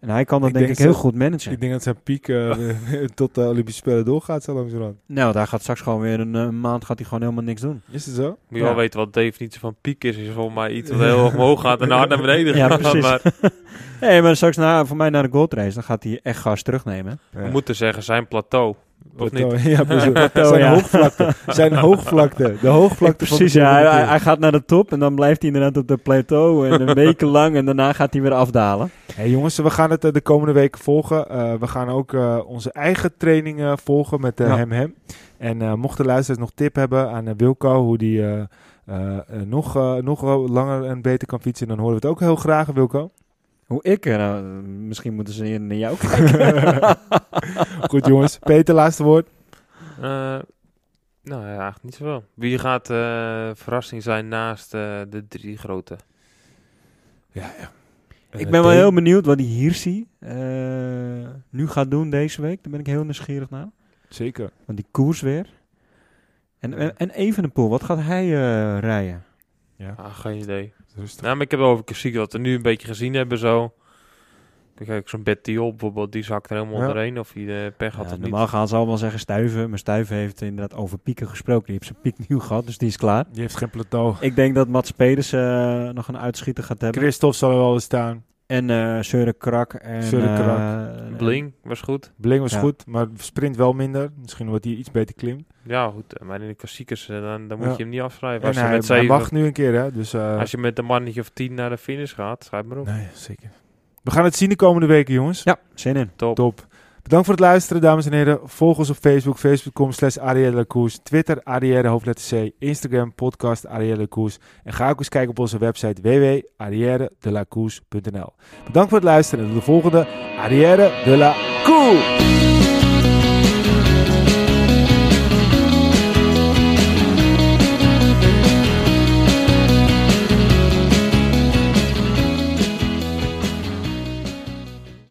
C: En hij kan dat denk, ik heel goed managen.
A: Ik denk dat zijn piek uh, tot de Olympische Spelen doorgaat zo langzamerhand.
C: Nou, daar gaat straks gewoon weer een uh, maand gaat hij gewoon helemaal niks doen.
A: Is het zo? Moet
B: je ja. wel weten wat de definitie van piek is. Is volgens mij iets wat heel hoog omhoog gaat en hard naar beneden
C: gaat. Ja, precies. Maar... nee, maar straks na, voor mij naar de gold race, dan gaat hij echt gas terugnemen.
B: Ja. We moeten zeggen, zijn plateau of niet?
A: Ja, precies. Plateau, zijn ja. hoogvlakte. Zijn hoogvlakte. De hoogvlakte
C: Precies, ja. Hij, hij, gaat naar de top en dan blijft hij inderdaad op de plateau. En een week lang en daarna gaat hij weer afdalen.
A: Hey jongens, we gaan het uh, de komende weken volgen. Uh, we gaan ook uh, onze eigen trainingen volgen met ja. Hem Hem. En mochten luisteraars nog tip hebben aan Wilco, hoe die nog, nog langer en beter kan fietsen, dan horen we het ook heel graag, Wilco.
C: Hoe ik? Nou, misschien moeten ze naar jou kijken.
A: Goed jongens. Peter, laatste woord.
B: Uh, Nou ja, eigenlijk niet zoveel. Wie gaat verrassing zijn naast de drie grote?
C: Ja, ja. Ik ben wel heel benieuwd wat die Hirsi nu gaat doen deze week. Daar ben ik heel nieuwsgierig naar.
A: Zeker.
C: Want die koers weer. En, en, en Evenepoel, wat gaat hij rijden?
B: Ja. Ah, geen idee. Rustig. Nou, maar ik heb wel over Kassiek dat we nu een beetje gezien hebben zo. Kijk, zo'n Betty op bijvoorbeeld, die zakt er helemaal ja. onderheen of hij de pech had ja,
C: Normaal gaan ze allemaal zeggen stuiven, maar stuiven heeft inderdaad over pieken gesproken. Die heeft zijn piek nieuw gehad, dus die is klaar.
A: Die heeft geen plateau.
C: Ik denk dat Mats Pedersen uh, nog een uitschieter gaat hebben.
A: Christophe zal er wel staan.
C: En uh, Søren Krak. En,
A: Krak.
B: Uh, Bling was goed.
A: Bling was goed, maar sprint wel minder. Misschien wordt hij iets beter klim.
B: Ja, goed. Maar in de klassiekers, dan, dan moet je hem niet afschrijven.
A: Als en hij, met hij mag nu een keer, hè. Dus,
B: als je met een mannetje of tien naar de finish gaat, schrijf maar op.
A: Nee, zeker. We gaan het zien de komende weken, jongens.
C: Ja, zin in.
B: Top.
A: Top. Bedankt voor het luisteren, dames en heren. Volg ons op Facebook, facebook.com slash Twitter Arrière hoofdletter C, Instagram podcast Koers. En ga ook eens kijken op onze website www.arrièredelacours.nl Bedankt voor het luisteren en tot de volgende Arrière de la.